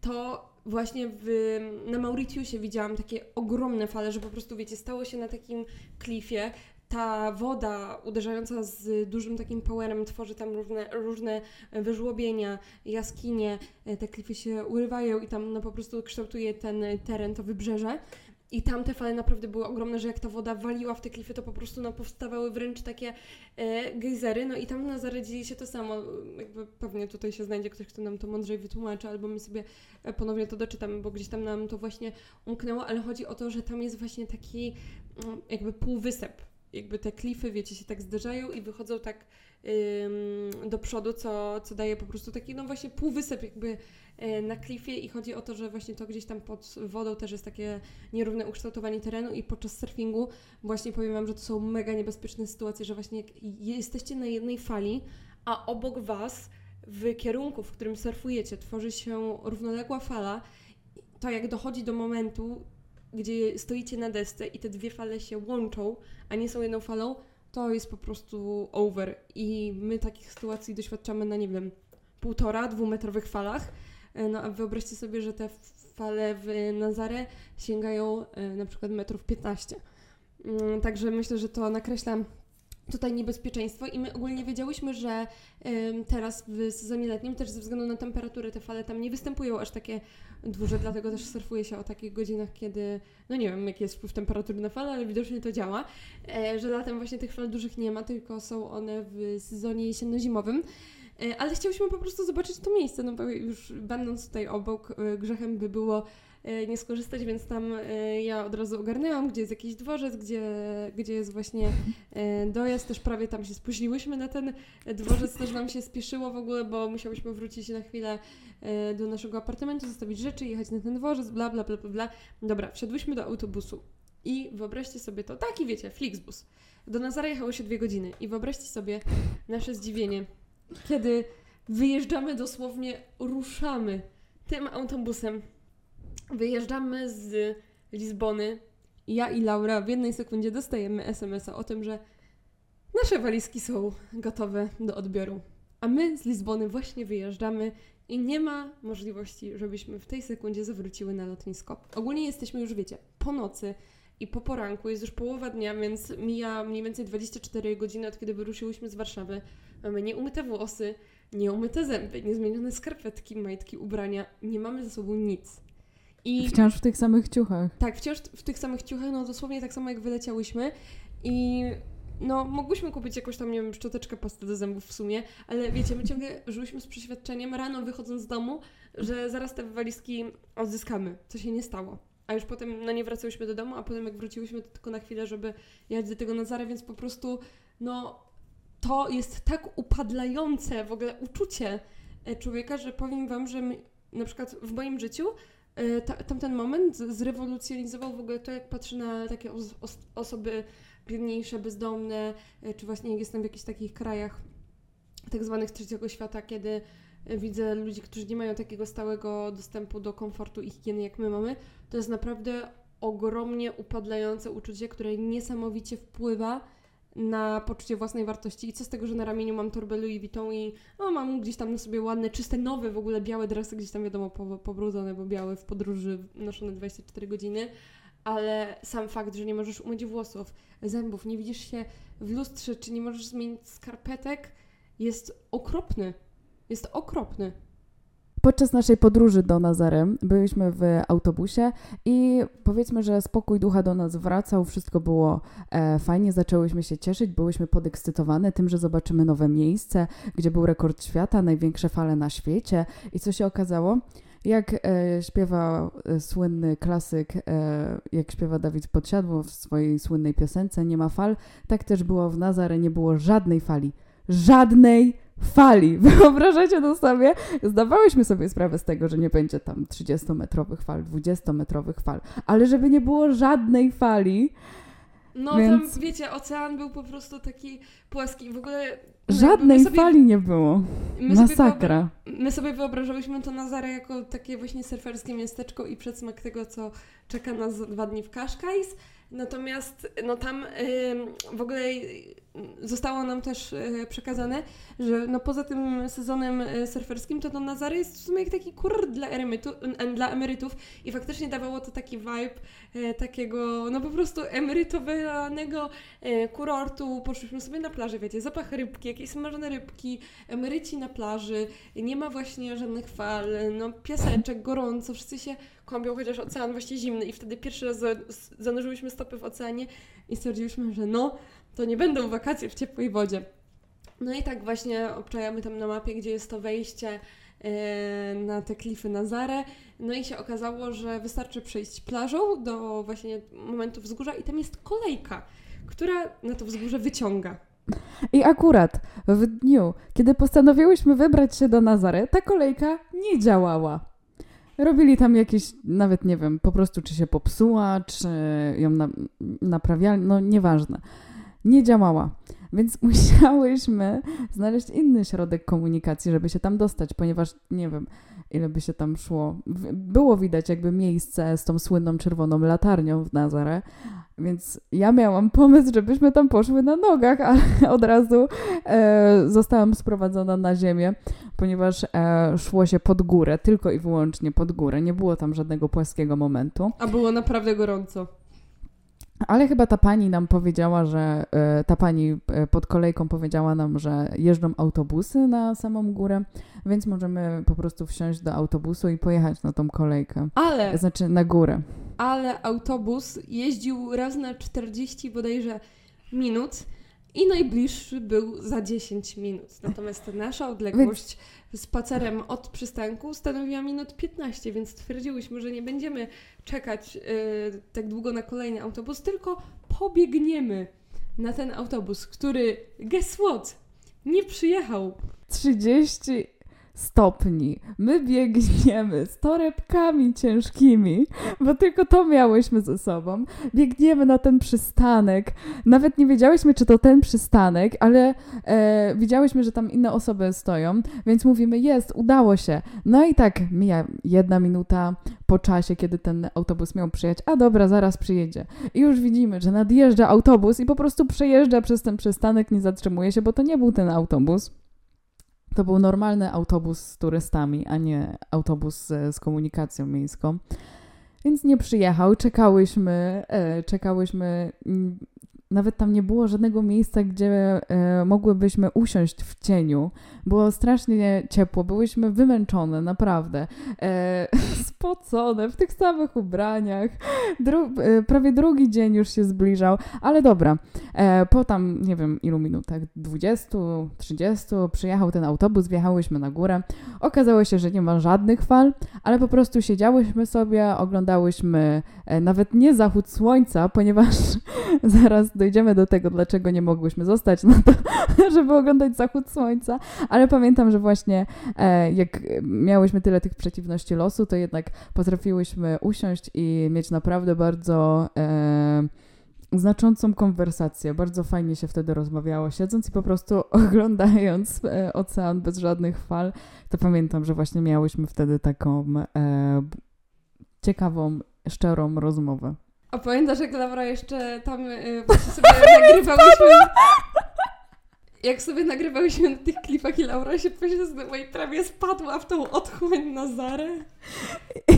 To właśnie w, na Mauritiusie widziałam takie ogromne fale, że po prostu, wiecie, stało się na takim klifie, ta woda uderzająca z dużym takim powerem tworzy tam różne, różne wyżłobienia, jaskinie, te klify się urywają i tam no, po prostu kształtuje ten teren, to wybrzeże. I tam te fale naprawdę były ogromne, że jak ta woda waliła w te klify, to po prostu no, powstawały wręcz takie e, gejzery. No i tam na Zarę się to samo. Jakby pewnie tutaj się znajdzie ktoś, kto nam to mądrzej wytłumaczy, albo my sobie e, ponownie to doczytamy, bo gdzieś tam nam to właśnie umknęło, ale chodzi o to, że tam jest właśnie taki mm, jakby półwysep jakby te klify, wiecie, się tak zderzają i wychodzą tak ym, do przodu, co, co daje po prostu taki, no właśnie półwysep jakby y, na klifie i chodzi o to, że właśnie to gdzieś tam pod wodą też jest takie nierówne ukształtowanie terenu i podczas surfingu właśnie powiem Wam, że to są mega niebezpieczne sytuacje, że właśnie jak jesteście na jednej fali, a obok Was w kierunku, w którym surfujecie, tworzy się równoległa fala, to jak dochodzi do momentu, gdzie stoicie na desce i te dwie fale się łączą, a nie są jedną falą, to jest po prostu over. I my takich sytuacji doświadczamy na, nie wiem, półtora, dwumetrowych falach, E, No a wyobraźcie sobie, że te fale w Nazare sięgają e, na przykład metrów 15. Mm, Także myślę, że to nakreśla tutaj niebezpieczeństwo i my ogólnie wiedziałyśmy, że em, teraz w sezonie letnim też ze względu na temperaturę te fale tam nie występują aż takie duże, dlatego też surfuje się o takich godzinach, kiedy, no nie wiem jaki jest wpływ temperatury na falę, ale widocznie to działa, e, że latem właśnie tych fal dużych nie ma, tylko są one w sezonie jesienno-zimowym. E, Ale chciałyśmy po prostu zobaczyć to miejsce, no bo już będąc tutaj obok, e, grzechem by było nie skorzystać, więc tam e, ja od razu ogarnęłam, gdzie jest jakiś dworzec, gdzie, gdzie jest właśnie e, dojazd. Też prawie tam się spóźniłyśmy na ten dworzec, też nam się spieszyło w ogóle, bo musiałyśmy wrócić na chwilę e, do naszego apartamentu, zostawić rzeczy, jechać na ten dworzec, bla, bla, bla, bla, bla. Dobra, wsiadłyśmy do autobusu i wyobraźcie sobie to, taki wiecie, Flixbus. Do Nazara jechało się dwie godziny i wyobraźcie sobie nasze zdziwienie, kiedy wyjeżdżamy dosłownie, ruszamy tym autobusem. Wyjeżdżamy z Lizbony. Ja i Laura w jednej sekundzie dostajemy SMS-a o tym, że nasze walizki są gotowe do odbioru. A my z Lizbony właśnie wyjeżdżamy i nie ma możliwości, żebyśmy w tej sekundzie zawróciły na lotnisko. Ogólnie jesteśmy już, wiecie, po nocy i po poranku, jest już połowa dnia, więc mija mniej więcej 24 godziny od kiedy wyruszyłyśmy z Warszawy. Mamy nieumyte włosy, nieumyte zęby, niezmienione skarpetki, majtki, ubrania. Nie mamy ze sobą nic. I Wciąż w tych samych ciuchach. tak, wciąż w tych samych ciuchach, no dosłownie tak samo jak wyleciałyśmy i no mogłyśmy kupić jakąś tam, nie wiem, szczoteczkę pasty do zębów w sumie, ale wiecie, my ciągle (laughs) żyłyśmy z przeświadczeniem rano wychodząc z domu, że zaraz te walizki odzyskamy, co się nie stało. A już potem, no nie wracałyśmy do domu, a potem jak wróciłyśmy, to tylko na chwilę, żeby jechać do tego Nazara, więc po prostu, no to jest tak upadlające w ogóle uczucie e, człowieka, że powiem Wam, że my, na przykład w moim życiu ta, tamten moment zrewolucjonizował w ogóle to, jak patrzę na takie os, os, osoby biedniejsze, bezdomne, e, czy właśnie jak jestem w jakichś takich krajach tak zwanych trzeciego świata, kiedy e, widzę ludzi, którzy nie mają takiego stałego dostępu do komfortu i higieny, jak my mamy, to jest naprawdę ogromnie upadlające uczucie, które niesamowicie wpływa na poczucie własnej wartości. I co z tego, że na ramieniu mam torbę Louis Vuitton i mam gdzieś tam na sobie ładne, czyste, nowe, w ogóle białe dresy, gdzieś tam wiadomo po, pobrudzone, bo białe w podróży noszone 24 godziny. Ale sam fakt, że nie możesz umyć włosów, zębów, nie widzisz się w lustrze, czy nie możesz zmienić skarpetek, jest okropny. Jest okropny. Podczas naszej podróży do Nazarem byliśmy w autobusie i powiedzmy, że spokój ducha do nas wracał, wszystko było e, fajnie, zaczęłyśmy się cieszyć, byłyśmy podekscytowane tym, że zobaczymy nowe miejsce, gdzie był rekord świata, największe fale na świecie i co się okazało? Jak e, śpiewa e, słynny klasyk, e, jak śpiewa Dawid Podsiadło w swojej słynnej piosence Nie ma fal, tak też było w Nazarę, nie było żadnej fali. Żadnej fali. (laughs) Wyobrażacie to sobie? Zdawałyśmy sobie sprawę z tego, że nie będzie tam 30-metrowych fal, 20-metrowych fal, ale żeby nie było żadnej fali, No Więc- tam, wiecie, ocean był po prostu taki płaski. W ogóle... no, żadnej sobie- fali nie było. my sobie Masakra. My sobie wyobrażałyśmy to Nazarę jako takie właśnie surferskie miasteczko i przedsmak tego, co czeka nas za dwa dni w Cascais. Natomiast no tam ym, w ogóle zostało nam też y, przekazane, że no poza tym sezonem y, surferskim, to to Nazary jest w sumie jak taki kur dla, dla emerytów i faktycznie dawało to taki vibe y, takiego no po prostu emerytowanego kurortu. Poszliśmy sobie na plażę, wiecie, zapach rybki, jakieś smażone rybki, emeryci na plaży, nie ma właśnie żadnych fal, no piaseczek, gorąco, wszyscy się kąpią, chociaż ocean właśnie zimny i wtedy pierwszy raz za- zanurzyłyśmy stopy w oceanie i stwierdziłyśmy, że no, to nie będą wakacje w ciepłej wodzie. No i tak właśnie obczajamy tam na mapie, gdzie jest to wejście e, na te klify Nazare. No i się okazało, że wystarczy przejść plażą do właśnie momentu wzgórza i tam jest kolejka, która na to wzgórze wyciąga. I akurat w dniu, kiedy postanowiłyśmy wybrać się do Nazary, ta kolejka nie działała. Robili tam jakieś, nawet nie wiem, po prostu czy się popsuła, czy ją na, naprawiali, no nieważne. Nie działała. Więc (laughs) musiałyśmy znaleźć inny środek komunikacji, żeby się tam dostać, ponieważ nie wiem, ile by się tam szło. Było widać jakby miejsce z tą słynną czerwoną latarnią w Nazarę, Więc ja miałam pomysł, żebyśmy tam poszły na nogach, ale (laughs) od razu e, zostałam sprowadzona na ziemię, ponieważ e, szło się pod górę, tylko i wyłącznie pod górę. Nie było tam żadnego płaskiego momentu. A było naprawdę gorąco. Ale chyba ta pani nam powiedziała, że e, ta pani e, pod kolejką powiedziała nam, że jeżdżą autobusy na samą górę, więc możemy po prostu wsiąść do autobusu i pojechać na tą kolejkę. Ale, Znaczy na górę. ale autobus jeździł raz na 40 bodajże minut i najbliższy był za 10 minut. Natomiast nasza odległość spacerem od przystanku stanowiła minut 15, więc stwierdziłyśmy, że nie będziemy czekać y, tak długo na kolejny autobus, tylko pobiegniemy na ten autobus, który, guess what, nie przyjechał. 30 stopni. My biegniemy z torebkami ciężkimi, bo tylko to miałyśmy ze sobą. Biegniemy na ten przystanek. Nawet nie wiedziałyśmy, czy to ten przystanek, ale e, widziałyśmy, że tam inne osoby stoją, więc mówimy, jest, udało się. No i tak mija jedna minuta po czasie, kiedy ten autobus miał przyjechać. A dobra, zaraz przyjedzie. I już widzimy, że nadjeżdża autobus i po prostu przejeżdża przez ten przystanek, nie zatrzymuje się, bo to nie był ten autobus. To był normalny autobus z turystami, a nie autobus z, komunikacją miejską. Więc nie przyjechał, czekałyśmy, e, czekałyśmy. Nawet tam nie było żadnego miejsca, gdzie e, mogłybyśmy usiąść w cieniu. Było strasznie ciepło, byłyśmy wymęczone, naprawdę. E, (laughs) spocone, w tych samych ubraniach. Dru- e, prawie drugi dzień już się zbliżał, ale dobra. Po tam, nie wiem ilu minutach, 20, 30, przyjechał ten autobus, wjechałyśmy na górę. Okazało się, że nie ma żadnych fal, ale po prostu siedziałyśmy sobie, oglądałyśmy nawet nie zachód słońca, ponieważ (laughs) zaraz dojdziemy do tego, dlaczego nie mogłyśmy zostać na to, (laughs) żeby oglądać zachód słońca, ale pamiętam, że właśnie e, jak miałyśmy tyle tych przeciwności losu, to jednak potrafiłyśmy usiąść i mieć naprawdę bardzo e, znaczącą konwersację. Bardzo fajnie się wtedy rozmawiało, siedząc i po prostu (laughs) oglądając e, ocean bez żadnych fal. To pamiętam, że właśnie miałyśmy wtedy taką e, ciekawą, szczerą rozmowę. A pamiętasz, jak Laura jeszcze tam y, sobie (laughs) nagrywałyśmy... Jak sobie nagrywałyśmy na tych klipach i Laura się poślizgnęła i prawie spadła w tą otchłań na Zarę.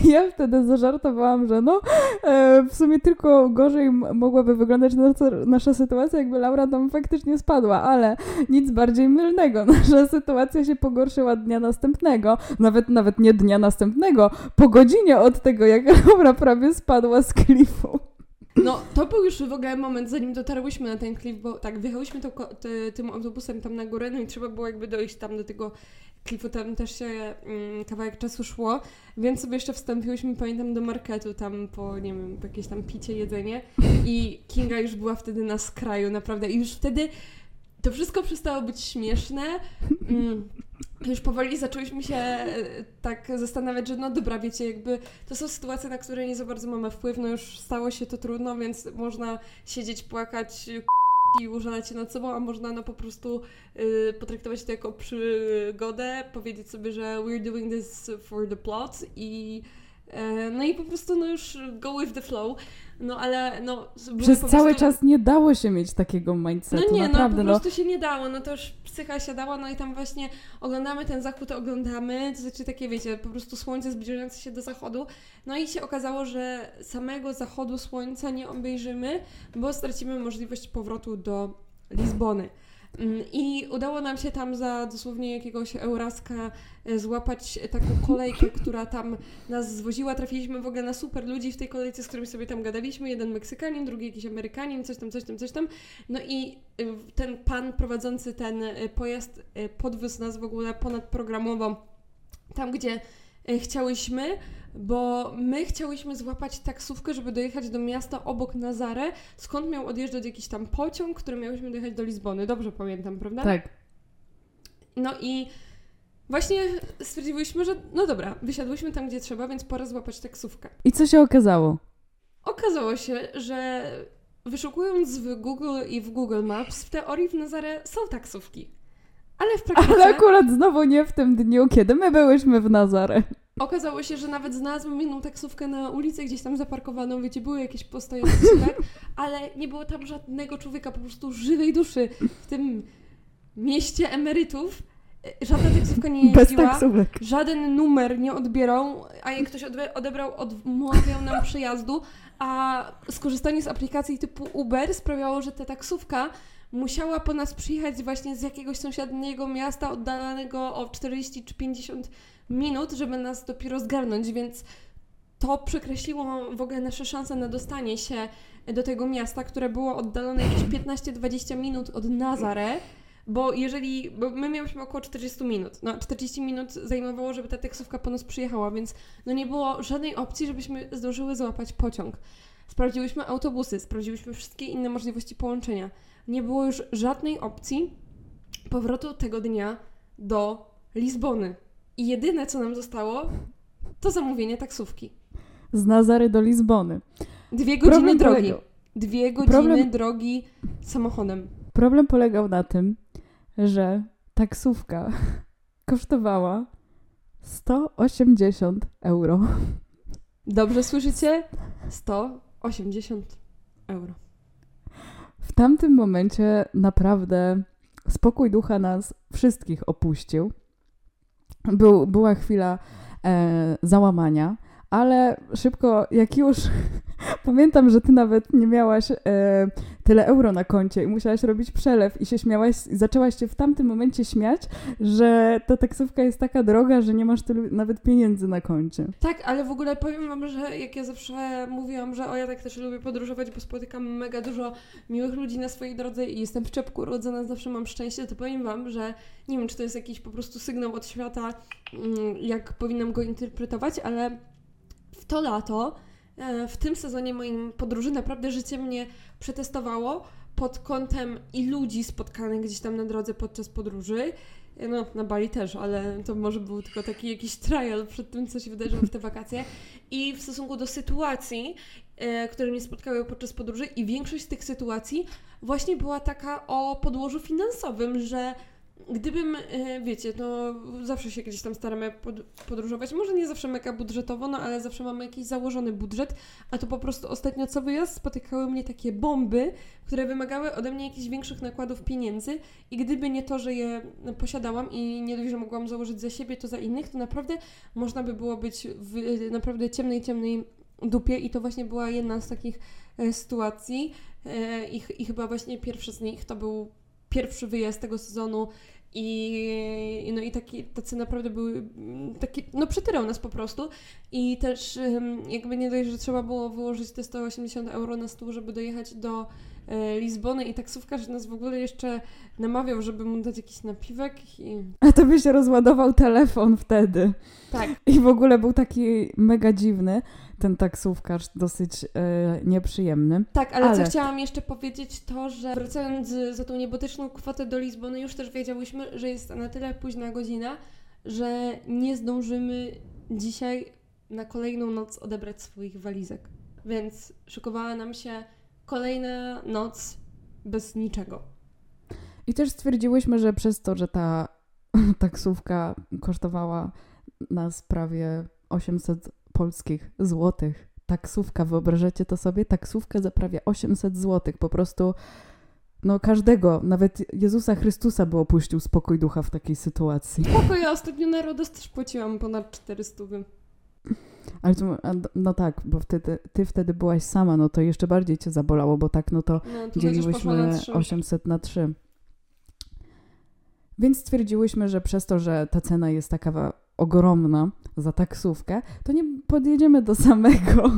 Ja wtedy zażartowałam, że no e, w sumie tylko gorzej mogłaby wyglądać nasza, nasza sytuacja, jakby Laura tam faktycznie spadła, ale nic bardziej mylnego. (laughs) Nasza sytuacja się pogorszyła dnia następnego, nawet nawet nie dnia następnego, po godzinie od tego, jak (laughs) Laura prawie spadła z klifu. No, to był już w ogóle moment, zanim dotarłyśmy na ten klif, bo tak, wjechałyśmy tą, ko- ty, tym autobusem tam na górę, no i trzeba było jakby dojść tam do tego klifu, tam też się mm, kawałek czasu szło, więc sobie jeszcze wstąpiłyśmy, pamiętam, do marketu tam po, nie wiem, po jakieś tam picie, jedzenie i Kinga już była wtedy na skraju, naprawdę, i już wtedy to wszystko przestało być śmieszne. Mm, już powoli zaczęłyśmy się e, tak zastanawiać, że no dobra, wiecie, jakby to są sytuacje, na które nie za bardzo mamy wpływ, no już stało się to trudno, więc można siedzieć, płakać i użalać się nad sobą, a można no po prostu y, potraktować to jako przygodę, powiedzieć sobie, że we're doing this for the plot i no i po prostu no już go with the flow. No ale no... Przez cały prostu- czas nie dało się mieć takiego no mindsetu, nie, naprawdę. no po prostu się nie dało, no to już psycha siadała, no i tam właśnie oglądamy ten zachód, oglądamy, to znaczy takie wiecie, po prostu słońce zbliżające się do zachodu, no i się okazało, że samego zachodu słońca nie obejrzymy, bo stracimy możliwość powrotu do Lizbony. Mm, I udało nam się tam za dosłownie jakiegoś Euraska e, złapać taką kolejkę, (laughs) która tam nas zwoziła. Trafiliśmy w ogóle na super ludzi w tej kolejce, z którymi sobie tam gadaliśmy. Jeden Meksykanin, drugi jakiś Amerykanin, coś tam, coś tam, coś tam. No i y, ten pan prowadzący ten pojazd podwiózł nas w ogóle ponadprogramowo tam, gdzie chciałyśmy, bo my chciałyśmy złapać taksówkę, żeby dojechać do miasta obok Nazarę, skąd miał odjeżdżać jakiś tam pociąg, który miałyśmy dojechać do Lizbony. Dobrze pamiętam, prawda? Tak. No i właśnie stwierdziłyśmy, że no dobra, wysiadłyśmy tam, gdzie trzeba, więc pora złapać taksówkę. I co się okazało? Okazało się, że wyszukując w Google i w Google Maps, w teorii w Nazarę są taksówki. Ale w praktyce... Ale akurat znowu nie w tym dniu, kiedy my byłyśmy w Nazarę. Okazało się, że nawet znalazłam jedną taksówkę na ulicy, gdzieś tam zaparkowaną, wiecie, były jakieś postoje taksówek, (laughs) ale nie było tam żadnego człowieka, po prostu żywej duszy w tym mieście emerytów. Żadna taksówka nie (laughs) Bez jeździła, taksówek. żaden numer nie odbierał, a jak ktoś odebrał, odmawiał nam przyjazdu, a skorzystanie z aplikacji typu Uber sprawiało, że ta taksówka musiała po nas przyjechać właśnie z jakiegoś sąsiedniego miasta oddalonego o 40 czy 50 minut, żeby nas dopiero zgarnąć, więc to przekreśliło w ogóle nasze szanse na dostanie się do tego miasta, które było oddalone jakieś 15-20 minut od Nazare. Bo jeżeli, bo my mieliśmy około 40 minut, no 40 minut zajmowało, żeby ta taksówka po nas przyjechała, więc no nie było żadnej opcji, żebyśmy zdążyły złapać pociąg. Sprawdziłyśmy autobusy, sprawdziłyśmy wszystkie inne możliwości połączenia. Nie było już żadnej opcji powrotu tego dnia do Lizbony. I jedyne, co nam zostało, to zamówienie taksówki. Z Nazary do Lizbony. Dwie godziny Problem drogi. polegał- Dwie godziny Problem- drogi samochodem. Problem polegał na tym, że taksówka (laughs) kosztowała 180 euro. Dobrze słyszycie? 180 euro. W tamtym momencie naprawdę spokój ducha nas wszystkich opuścił. Był, była chwila e, załamania, ale szybko, jak już (laughs) pamiętam, że ty nawet nie miałaś e, tyle euro na koncie i musiałaś robić przelew i się śmiałaś, zaczęłaś się w tamtym momencie śmiać, że ta taksówka jest taka droga, że nie masz tylu nawet pieniędzy na koncie. Tak, ale w ogóle powiem Wam, że jak ja zawsze mówiłam, że o ja tak też lubię podróżować, bo spotykam mega dużo miłych ludzi na swojej drodze i jestem w czepku urodzona, zawsze mam szczęście, to powiem Wam, że nie wiem, czy to jest jakiś po prostu sygnał od świata, mm, jak powinnam go interpretować, ale w to lato, w tym sezonie moim podróży naprawdę życie mnie przetestowało pod kątem i ludzi spotkanych gdzieś tam na drodze podczas podróży. No, na Bali też, ale to może był tylko taki jakiś trial przed tym, co się wydarzyło w te wakacje. I w stosunku do sytuacji, e, które mnie spotkały podczas podróży, i większość z tych sytuacji właśnie była taka o podłożu finansowym, że gdybym, e, wiecie, no zawsze się gdzieś tam staramy pod, podróżować, może nie zawsze mega budżetowo, no ale zawsze mamy jakiś założony budżet, a to po prostu ostatnio co wyjazd spotykały mnie takie bomby, które wymagały ode mnie jakichś większych nakładów pieniędzy i gdyby nie to, że je posiadałam i nie dość, że mogłam założyć za siebie, to za innych, to naprawdę można by było być w naprawdę ciemnej, ciemnej dupie i to właśnie była jedna z takich e, sytuacji e, i, i chyba właśnie pierwszy z nich to był pierwszy wyjazd tego sezonu i, no i taki, tacy naprawdę były, mm, taki, no przetyrał nas po prostu. I też jakby nie dość, że trzeba było wyłożyć te 180 euro na stół, żeby dojechać do Lizbony i taksówkarz nas w ogóle jeszcze namawiał, żeby mu dać jakiś napiwek i A to by się rozładował telefon wtedy. tak, I w ogóle był taki mega dziwny, ten taksówkarz, dosyć e, nieprzyjemny. Tak, ale, Ale- co chciałam jeszcze powiedzieć, to że wracając za tą niebotyczną kwotę do Lizbony, już też wiedziałyśmy, że jest na tyle późna godzina, że nie zdążymy dzisiaj na kolejną noc odebrać swoich walizek. Więc szykowała nam się kolejna noc bez niczego. I też stwierdziłyśmy, że przez to, że ta (laughs) taksówka kosztowała nas prawie 800 polskich złotych, taksówka, wyobrażacie to sobie? Taksówka za prawie 800 złotych, po prostu no każdego, nawet Jezusa Chrystusa by opuścił spokój ducha w takiej sytuacji. Spoko, ja ostatnio na Rodos też płaciłam ponad 400. Ale a, no tak, bo wtedy, ty wtedy byłaś sama, no to jeszcze bardziej cię zabolało, bo tak no to No, tu na dzieliłyśmy trzy. 800 na 3. Więc stwierdziłyśmy, że przez to, że ta cena jest taka ogromna za taksówkę, to nie podjedziemy do samego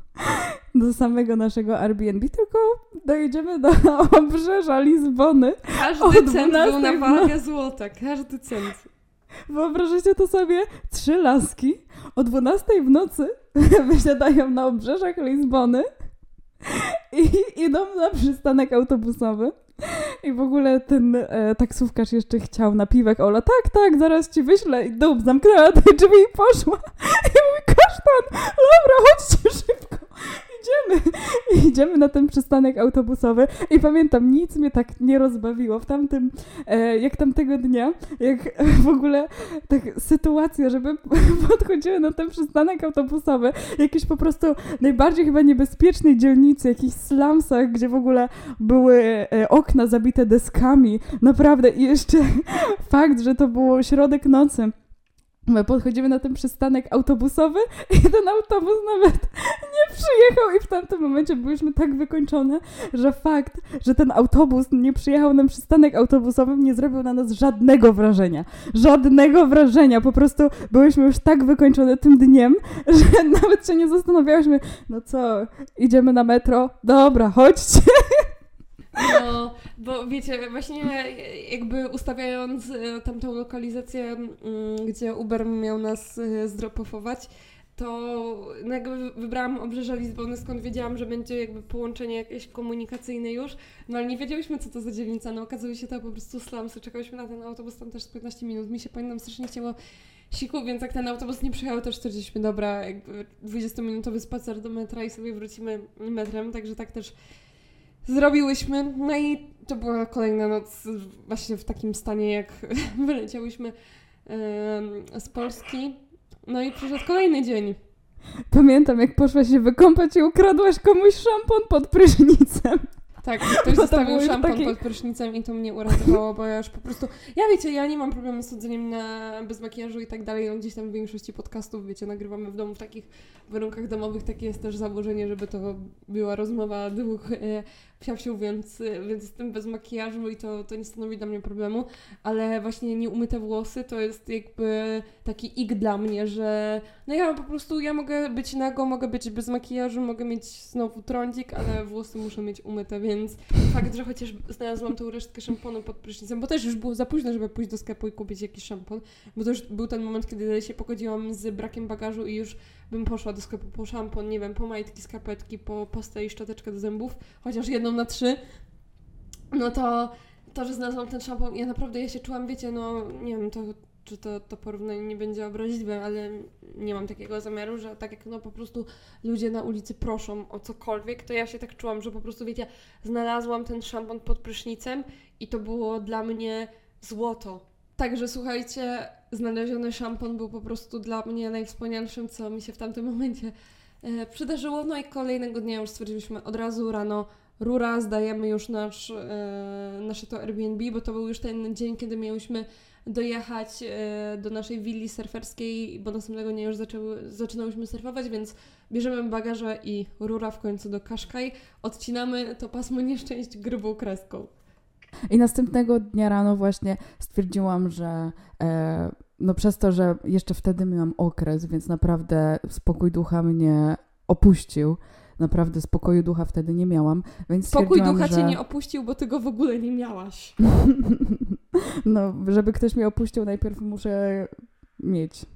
(laughs) do samego naszego Airbnb, tylko dojedziemy do (laughs) obrzeża Lizbony. Każdy cent 12 był na wagę złota, każdy cent. Wyobrażacie to sobie? Trzy laski o 12 w nocy (laughs) wysiadają na obrzeżach Lizbony i (laughs) idą na przystanek autobusowy. I w ogóle ten e, taksówkarz jeszcze chciał napiwek. Ola, tak, tak, zaraz ci wyślę. I dup, zamknęła te drzwi i poszła. (laughs) I mówi, kasztan, dobra, chodźcie szybko. Idziemy, (laughs) idziemy na ten przystanek autobusowy. I pamiętam, nic mnie tak nie rozbawiło w tamtym, e, jak tamtego dnia, jak (laughs) w ogóle tak sytuacja, żeby (laughs) podchodziły na ten przystanek autobusowy, jakiś po prostu najbardziej chyba niebezpiecznej dzielnicy, jakichś slumsach, gdzie w ogóle były e, okna zabite deskami, naprawdę. I jeszcze fakt, że to było środek nocy. My podchodzimy na ten przystanek autobusowy i ten autobus nawet nie przyjechał i w tamtym momencie byliśmy tak wykończone, że fakt, że ten autobus nie przyjechał na przystanek autobusowy nie zrobił na nas żadnego wrażenia. Żadnego wrażenia. Po prostu byliśmy już tak wykończone tym dniem, że nawet się nie zastanawiałyśmy, no co, idziemy na metro? Dobra, chodźcie. No, bo wiecie, właśnie jakby ustawiając e, tamtą lokalizację, gdzie Uber miał nas e, zdropofować, to no jakby wybrałam obrzeża Lizbony, skąd wiedziałam, że będzie jakby połączenie jakieś komunikacyjne już, no ale nie wiedziałyśmy, co to za dzielnica, no okazuje się to po prostu slumsy, czekałyśmy na ten autobus tam też z 15 minut, mi się pamiętam strasznie chciało siku, więc jak ten autobus nie przyjechał, to 40 dobra, jakby 20-minutowy spacer do metra i sobie wrócimy metrem, także tak też zrobiłyśmy. No i to była kolejna noc właśnie w takim stanie, jak (laughs) wyleciałyśmy z Polski. No i przyszedł kolejny dzień. Pamiętam, jak poszłaś się wykąpać i ukradłaś komuś szampon pod prysznicem. Tak, (laughs) ktoś zostawił szampon taki... pod prysznicem i to mnie uratowało, bo ja już po prostu... Ja wiecie, ja nie mam problemu z chodzeniem na... bez makijażu i tak dalej, no gdzieś tam w większości podcastów, wiecie, nagrywamy w domu w takich warunkach domowych, takie jest też założenie, żeby to była rozmowa dwóch e, psiawsiu, więc, więc jestem bez makijażu i to, to nie stanowi dla mnie problemu, ale właśnie nieumyte włosy to jest jakby taki ik dla mnie, że no ja po prostu, ja mogę być nago, mogę być bez makijażu, mogę mieć znowu trądzik, ale włosy muszę mieć umyte, więc fakt, że chociaż znalazłam tą resztkę szamponu pod prysznicem, bo też już było za późno, żeby pójść do sklepu i kupić jakiś szampon, bo to już był ten moment, kiedy się pogodziłam z brakiem bagażu i już bym poszła do sklepu po szampon, nie wiem, po majtki, skarpetki, po pastę i szczoteczkę do zębów, chociaż jedną na trzy, no to to, że znalazłam ten szampon, ja naprawdę, ja się czułam, wiecie, no nie wiem, to, czy to, to porównanie nie będzie obraźliwe, ale nie mam takiego zamiaru, że tak jak no po prostu ludzie na ulicy proszą o cokolwiek, to ja się tak czułam, że po prostu, wiecie, znalazłam ten szampon pod prysznicem i to było dla mnie złoto. Także słuchajcie, znaleziony szampon był po prostu dla mnie najwspanialszym, co mi się w tamtym (laughs) momencie e, przydarzyło. No i kolejnego dnia już stwierdziliśmy od razu rano, rura, zdajemy już nasz, e, nasze to Airbnb, bo to był już ten dzień, kiedy miałyśmy dojechać e, do naszej willi surferskiej, bo następnego dnia już zaczęły, zaczynałyśmy surfować, więc bierzemy bagaże i rura w końcu do Kaszkaj. Odcinamy to pasmo nieszczęść grubą kreską. I następnego dnia rano właśnie stwierdziłam, że e, no przez to, że jeszcze wtedy miałam okres, więc naprawdę spokój ducha mnie opuścił. Naprawdę spokoju ducha wtedy nie miałam, więc Spokój ducha że... cię nie opuścił, bo ty go w ogóle nie miałaś. (laughs) no, żeby ktoś mnie opuścił, najpierw muszę mieć.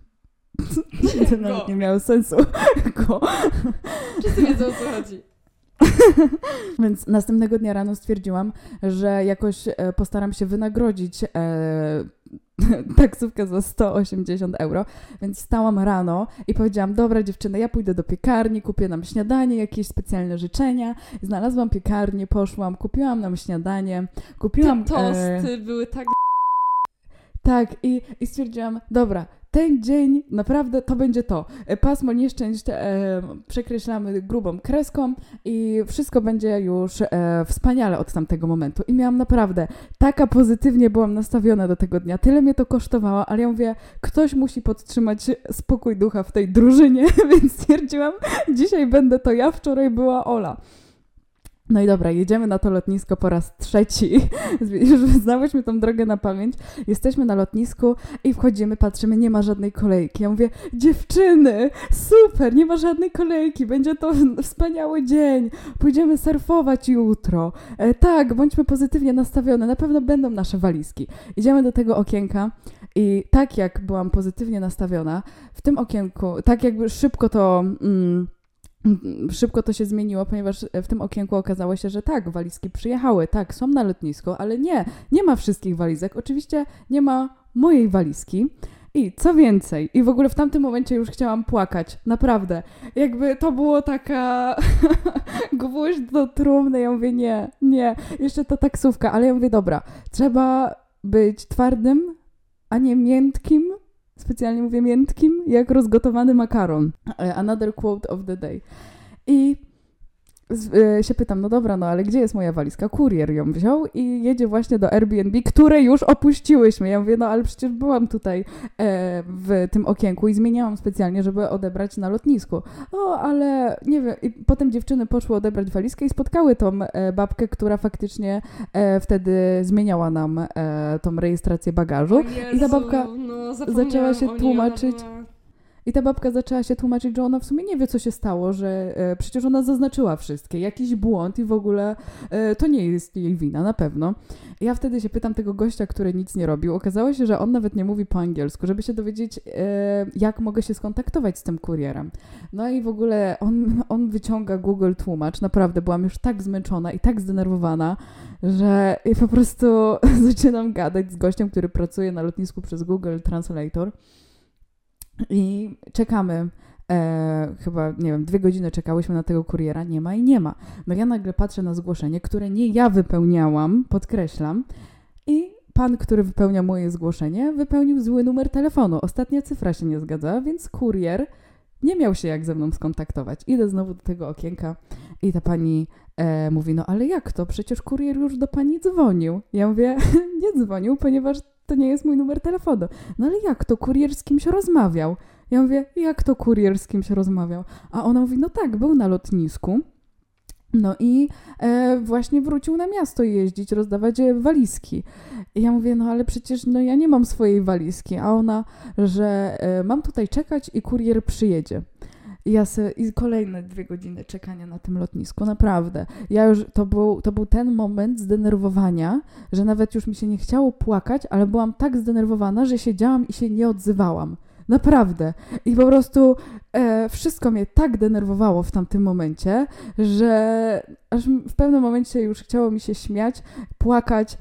(laughs) to nawet nie miało sensu. (laughs) Go. Wszyscy wiedzą o co chodzi. (laughs) Więc następnego dnia rano stwierdziłam, że jakoś e, postaram się wynagrodzić e, (laughs) taksówkę za 180 euro, więc stałam rano i powiedziałam, dobra dziewczyny, ja pójdę do piekarni, kupię nam śniadanie, jakieś specjalne życzenia. Znalazłam piekarnię, poszłam, kupiłam nam śniadanie, kupiłam... Te tosty e... były tak... Tak, i, i stwierdziłam, dobra, ten dzień naprawdę to będzie to. E, pasmo nieszczęść e, przekreślamy grubą kreską i wszystko będzie już e, wspaniale od tamtego momentu. I miałam naprawdę, taka pozytywnie byłam nastawiona do tego dnia. Tyle mnie to kosztowało, ale ja mówię, ktoś musi podtrzymać spokój ducha w tej drużynie, (laughs) więc stwierdziłam, dzisiaj będę to ja, wczoraj była Ola. No i dobra, jedziemy na to lotnisko po raz trzeci. (laughs) Już znałyśmy tą drogę na pamięć. Jesteśmy na lotnisku i wchodzimy, patrzymy, nie ma żadnej kolejki. Ja mówię, dziewczyny, super, nie ma żadnej kolejki, będzie to wspaniały dzień. Pójdziemy surfować jutro. E, tak, bądźmy pozytywnie nastawione, na pewno będą nasze walizki. Idziemy do tego okienka i tak jak byłam pozytywnie nastawiona, w tym okienku, tak jakby szybko to... Mm, Szybko to się zmieniło, ponieważ w tym okienku okazało się, że tak, walizki przyjechały, tak, są na lotnisko, ale nie, nie ma wszystkich walizek. Oczywiście nie ma mojej walizki. I co więcej, i w ogóle w tamtym momencie już chciałam płakać, naprawdę. Jakby to było taka (laughs) gwóźdź do trumny. Ja mówię, nie, nie, jeszcze ta taksówka, ale ja mówię, dobra, trzeba być twardym, a nie miętkim. Specjalnie mówię miętkim, jak rozgotowany makaron. E, Another quote of the day. I e, się pytam, no dobra, no ale gdzie jest moja walizka? Kurier ją wziął i jedzie właśnie do Airbnb, które już opuściłyśmy. Ja mówię, no ale przecież byłam tutaj e, w tym okienku i zmieniałam specjalnie, żeby odebrać na lotnisku. O, ale nie wiem. I potem dziewczyny poszły odebrać walizkę i spotkały tą babkę, która faktycznie wtedy zmieniała nam tą rejestrację bagażu. O I ta babka no, zaczęła się zapomniałam o niej, ona tłumaczyć. była- I ta babka zaczęła się tłumaczyć, że ona w sumie nie wie, co się stało, że e, przecież ona zaznaczyła wszystkie, jakiś błąd i w ogóle e, to nie jest jej wina, na pewno. Ja wtedy się pytam tego gościa, który nic nie robił. Okazało się, że on nawet nie mówi po angielsku, żeby się dowiedzieć, e, jak mogę się skontaktować z tym kurierem. No i w ogóle on, on wyciąga Google Tłumacz. Naprawdę byłam już tak zmęczona i tak zdenerwowana, że po prostu (laughs) zaczynam gadać z gościem, który pracuje na lotnisku przez Google Translator. I czekamy. E, chyba, nie wiem, dwie godziny czekałyśmy na tego kuriera, nie ma i nie ma. No ja nagle patrzę na zgłoszenie, które nie ja wypełniałam, podkreślam, i pan, który wypełnia moje zgłoszenie, wypełnił zły numer telefonu. Ostatnia cyfra się nie zgadza, więc kurier nie miał się jak ze mną skontaktować. Idę znowu do tego okienka i ta pani e, mówi, no ale jak to? Przecież kurier już do pani dzwonił. Ja mówię, (laughs) nie dzwonił, ponieważ to nie jest mój numer telefonu. No ale jak to? Kurier z kimś rozmawiał. Ja mówię, jak to kurier z kimś rozmawiał? A ona mówi, no tak, był na lotnisku. No i e, właśnie wrócił na miasto jeździć, rozdawać e, walizki. I ja mówię, no ale przecież no ja nie mam swojej walizki. A ona, że e, mam tutaj czekać i kurier przyjedzie. Ja se, I kolejne dwie godziny czekania na tym lotnisku, naprawdę. Ja już, to był, to był ten moment zdenerwowania, że nawet już mi się nie chciało płakać, ale byłam tak zdenerwowana, że siedziałam i się nie odzywałam. Naprawdę. I po prostu e, wszystko mnie tak denerwowało w tamtym momencie, że aż w pewnym momencie już chciało mi się śmiać, płakać,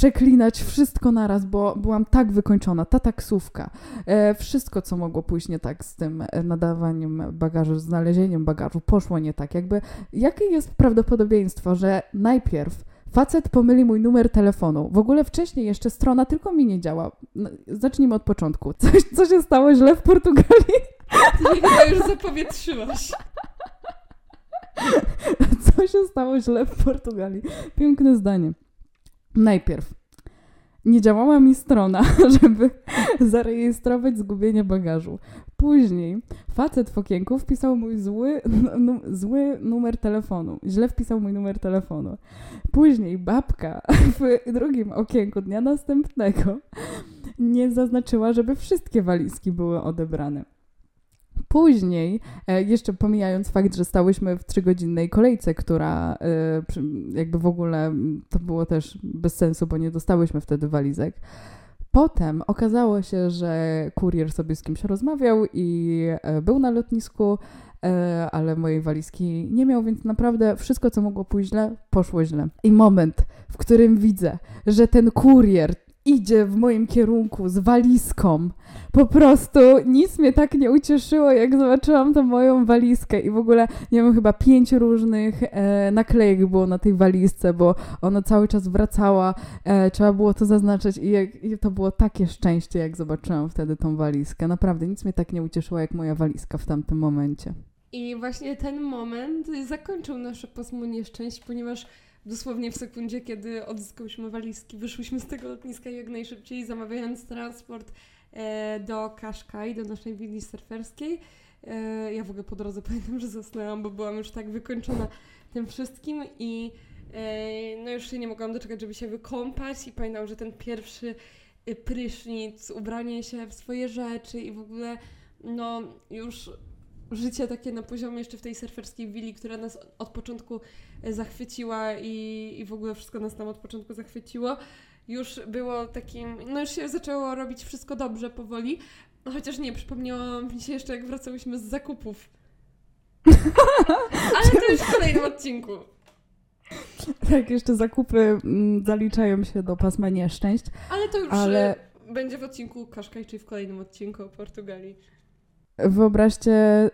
przeklinać wszystko naraz, bo byłam tak wykończona. Ta taksówka, e, wszystko, co mogło pójść nie tak z tym e, nadawaniem bagażu, znalezieniem bagażu, poszło nie tak. Jakby, jakie jest prawdopodobieństwo, że najpierw Facet pomyli mój numer telefonu. W ogóle wcześniej jeszcze strona tylko mi nie działa. No, Zacznijmy od początku. Coś, co się stało źle w Portugalii? Ty chyba już zapowietrzyłaś. Co się stało źle w Portugalii? Piękne zdanie. Najpierw nie działała mi strona, (laughs) żeby zarejestrować zgubienie bagażu. Później facet w okienku wpisał mój zły, nu, zły numer telefonu. Źle wpisał mój numer telefonu. Później babka (laughs) w drugim okienku dnia następnego nie zaznaczyła, żeby wszystkie walizki były odebrane. Później, e, jeszcze pomijając fakt, że stałyśmy w trzygodzinnej kolejce, która e, jakby w ogóle to było też bez sensu, bo nie dostałyśmy wtedy walizek. Potem okazało się, że kurier sobie z kimś rozmawiał i e, był na lotnisku, ale mojej walizki nie miał, więc naprawdę wszystko, co mogło pójść źle, poszło źle. I moment, w którym widzę, że ten kurier idzie w moim kierunku z walizką, po prostu nic mnie tak nie ucieszyło, jak zobaczyłam tą moją walizkę i w ogóle, nie wiem, chyba pięć różnych e, naklejek było na tej walizce, bo ona cały czas wracała, e, trzeba było to zaznaczyć i, jak, i to było takie szczęście, jak zobaczyłam wtedy tą walizkę. Naprawdę nic mnie tak nie ucieszyło, jak moja walizka w tamtym momencie. I właśnie ten moment zakończył nasze pasmo nieszczęść, ponieważ dosłownie w sekundzie, kiedy odzyskałyśmy walizki, wyszłyśmy z tego lotniska jak najszybciej, zamawiając transport e, do Kaszkaj, do naszej willi surferskiej. E, ja w ogóle po drodze (laughs) pamiętam, że zasnęłam, bo byłam już tak wykończona tym wszystkim i e, no już się nie mogłam doczekać, żeby się wykąpać i pamiętam, że ten pierwszy e, prysznic, ubranie się w swoje rzeczy i w ogóle no już życie takie na poziomie jeszcze w tej surferskiej willi, która nas od początku e, zachwyciła i, i w ogóle wszystko nas tam od początku zachwyciło, już było takim, no już się zaczęło robić wszystko dobrze powoli, no chociaż nie, przypomniało mi się jeszcze jak wracałyśmy z zakupów. (laughs) Ale to już w kolejnym odcinku. Tak, jeszcze zakupy mm, zaliczają się do pasma nieszczęść. Ale to już Ale- e, będzie w odcinku Kaszkaj, czyli w kolejnym odcinku o Portugalii. Wyobraźcie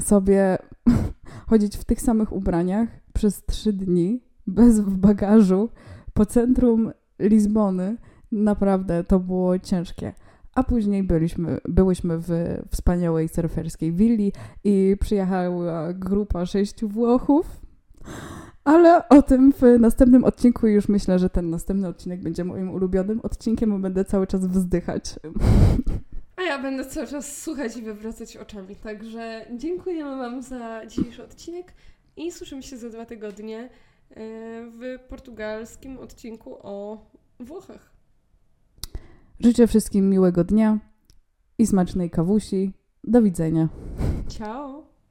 sobie (laughs) chodzić w tych samych ubraniach przez trzy dni, bez w bagażu, po centrum Lizbony. Naprawdę to było ciężkie. A później byliśmy, byłyśmy w wspaniałej surferskiej willi i przyjechała grupa sześciu Włochów. Ale o tym w następnym odcinku już myślę, że ten następny odcinek będzie moim ulubionym odcinkiem, bo będę cały czas wzdychać. (laughs) A ja będę cały czas słuchać i wywracać oczami. Także dziękujemy Wam za dzisiejszy odcinek i słyszymy się za dwa tygodnie e, w portugalskim odcinku o Włochach. Życzę wszystkim miłego dnia i smacznej kawusi. Do widzenia. Ciao!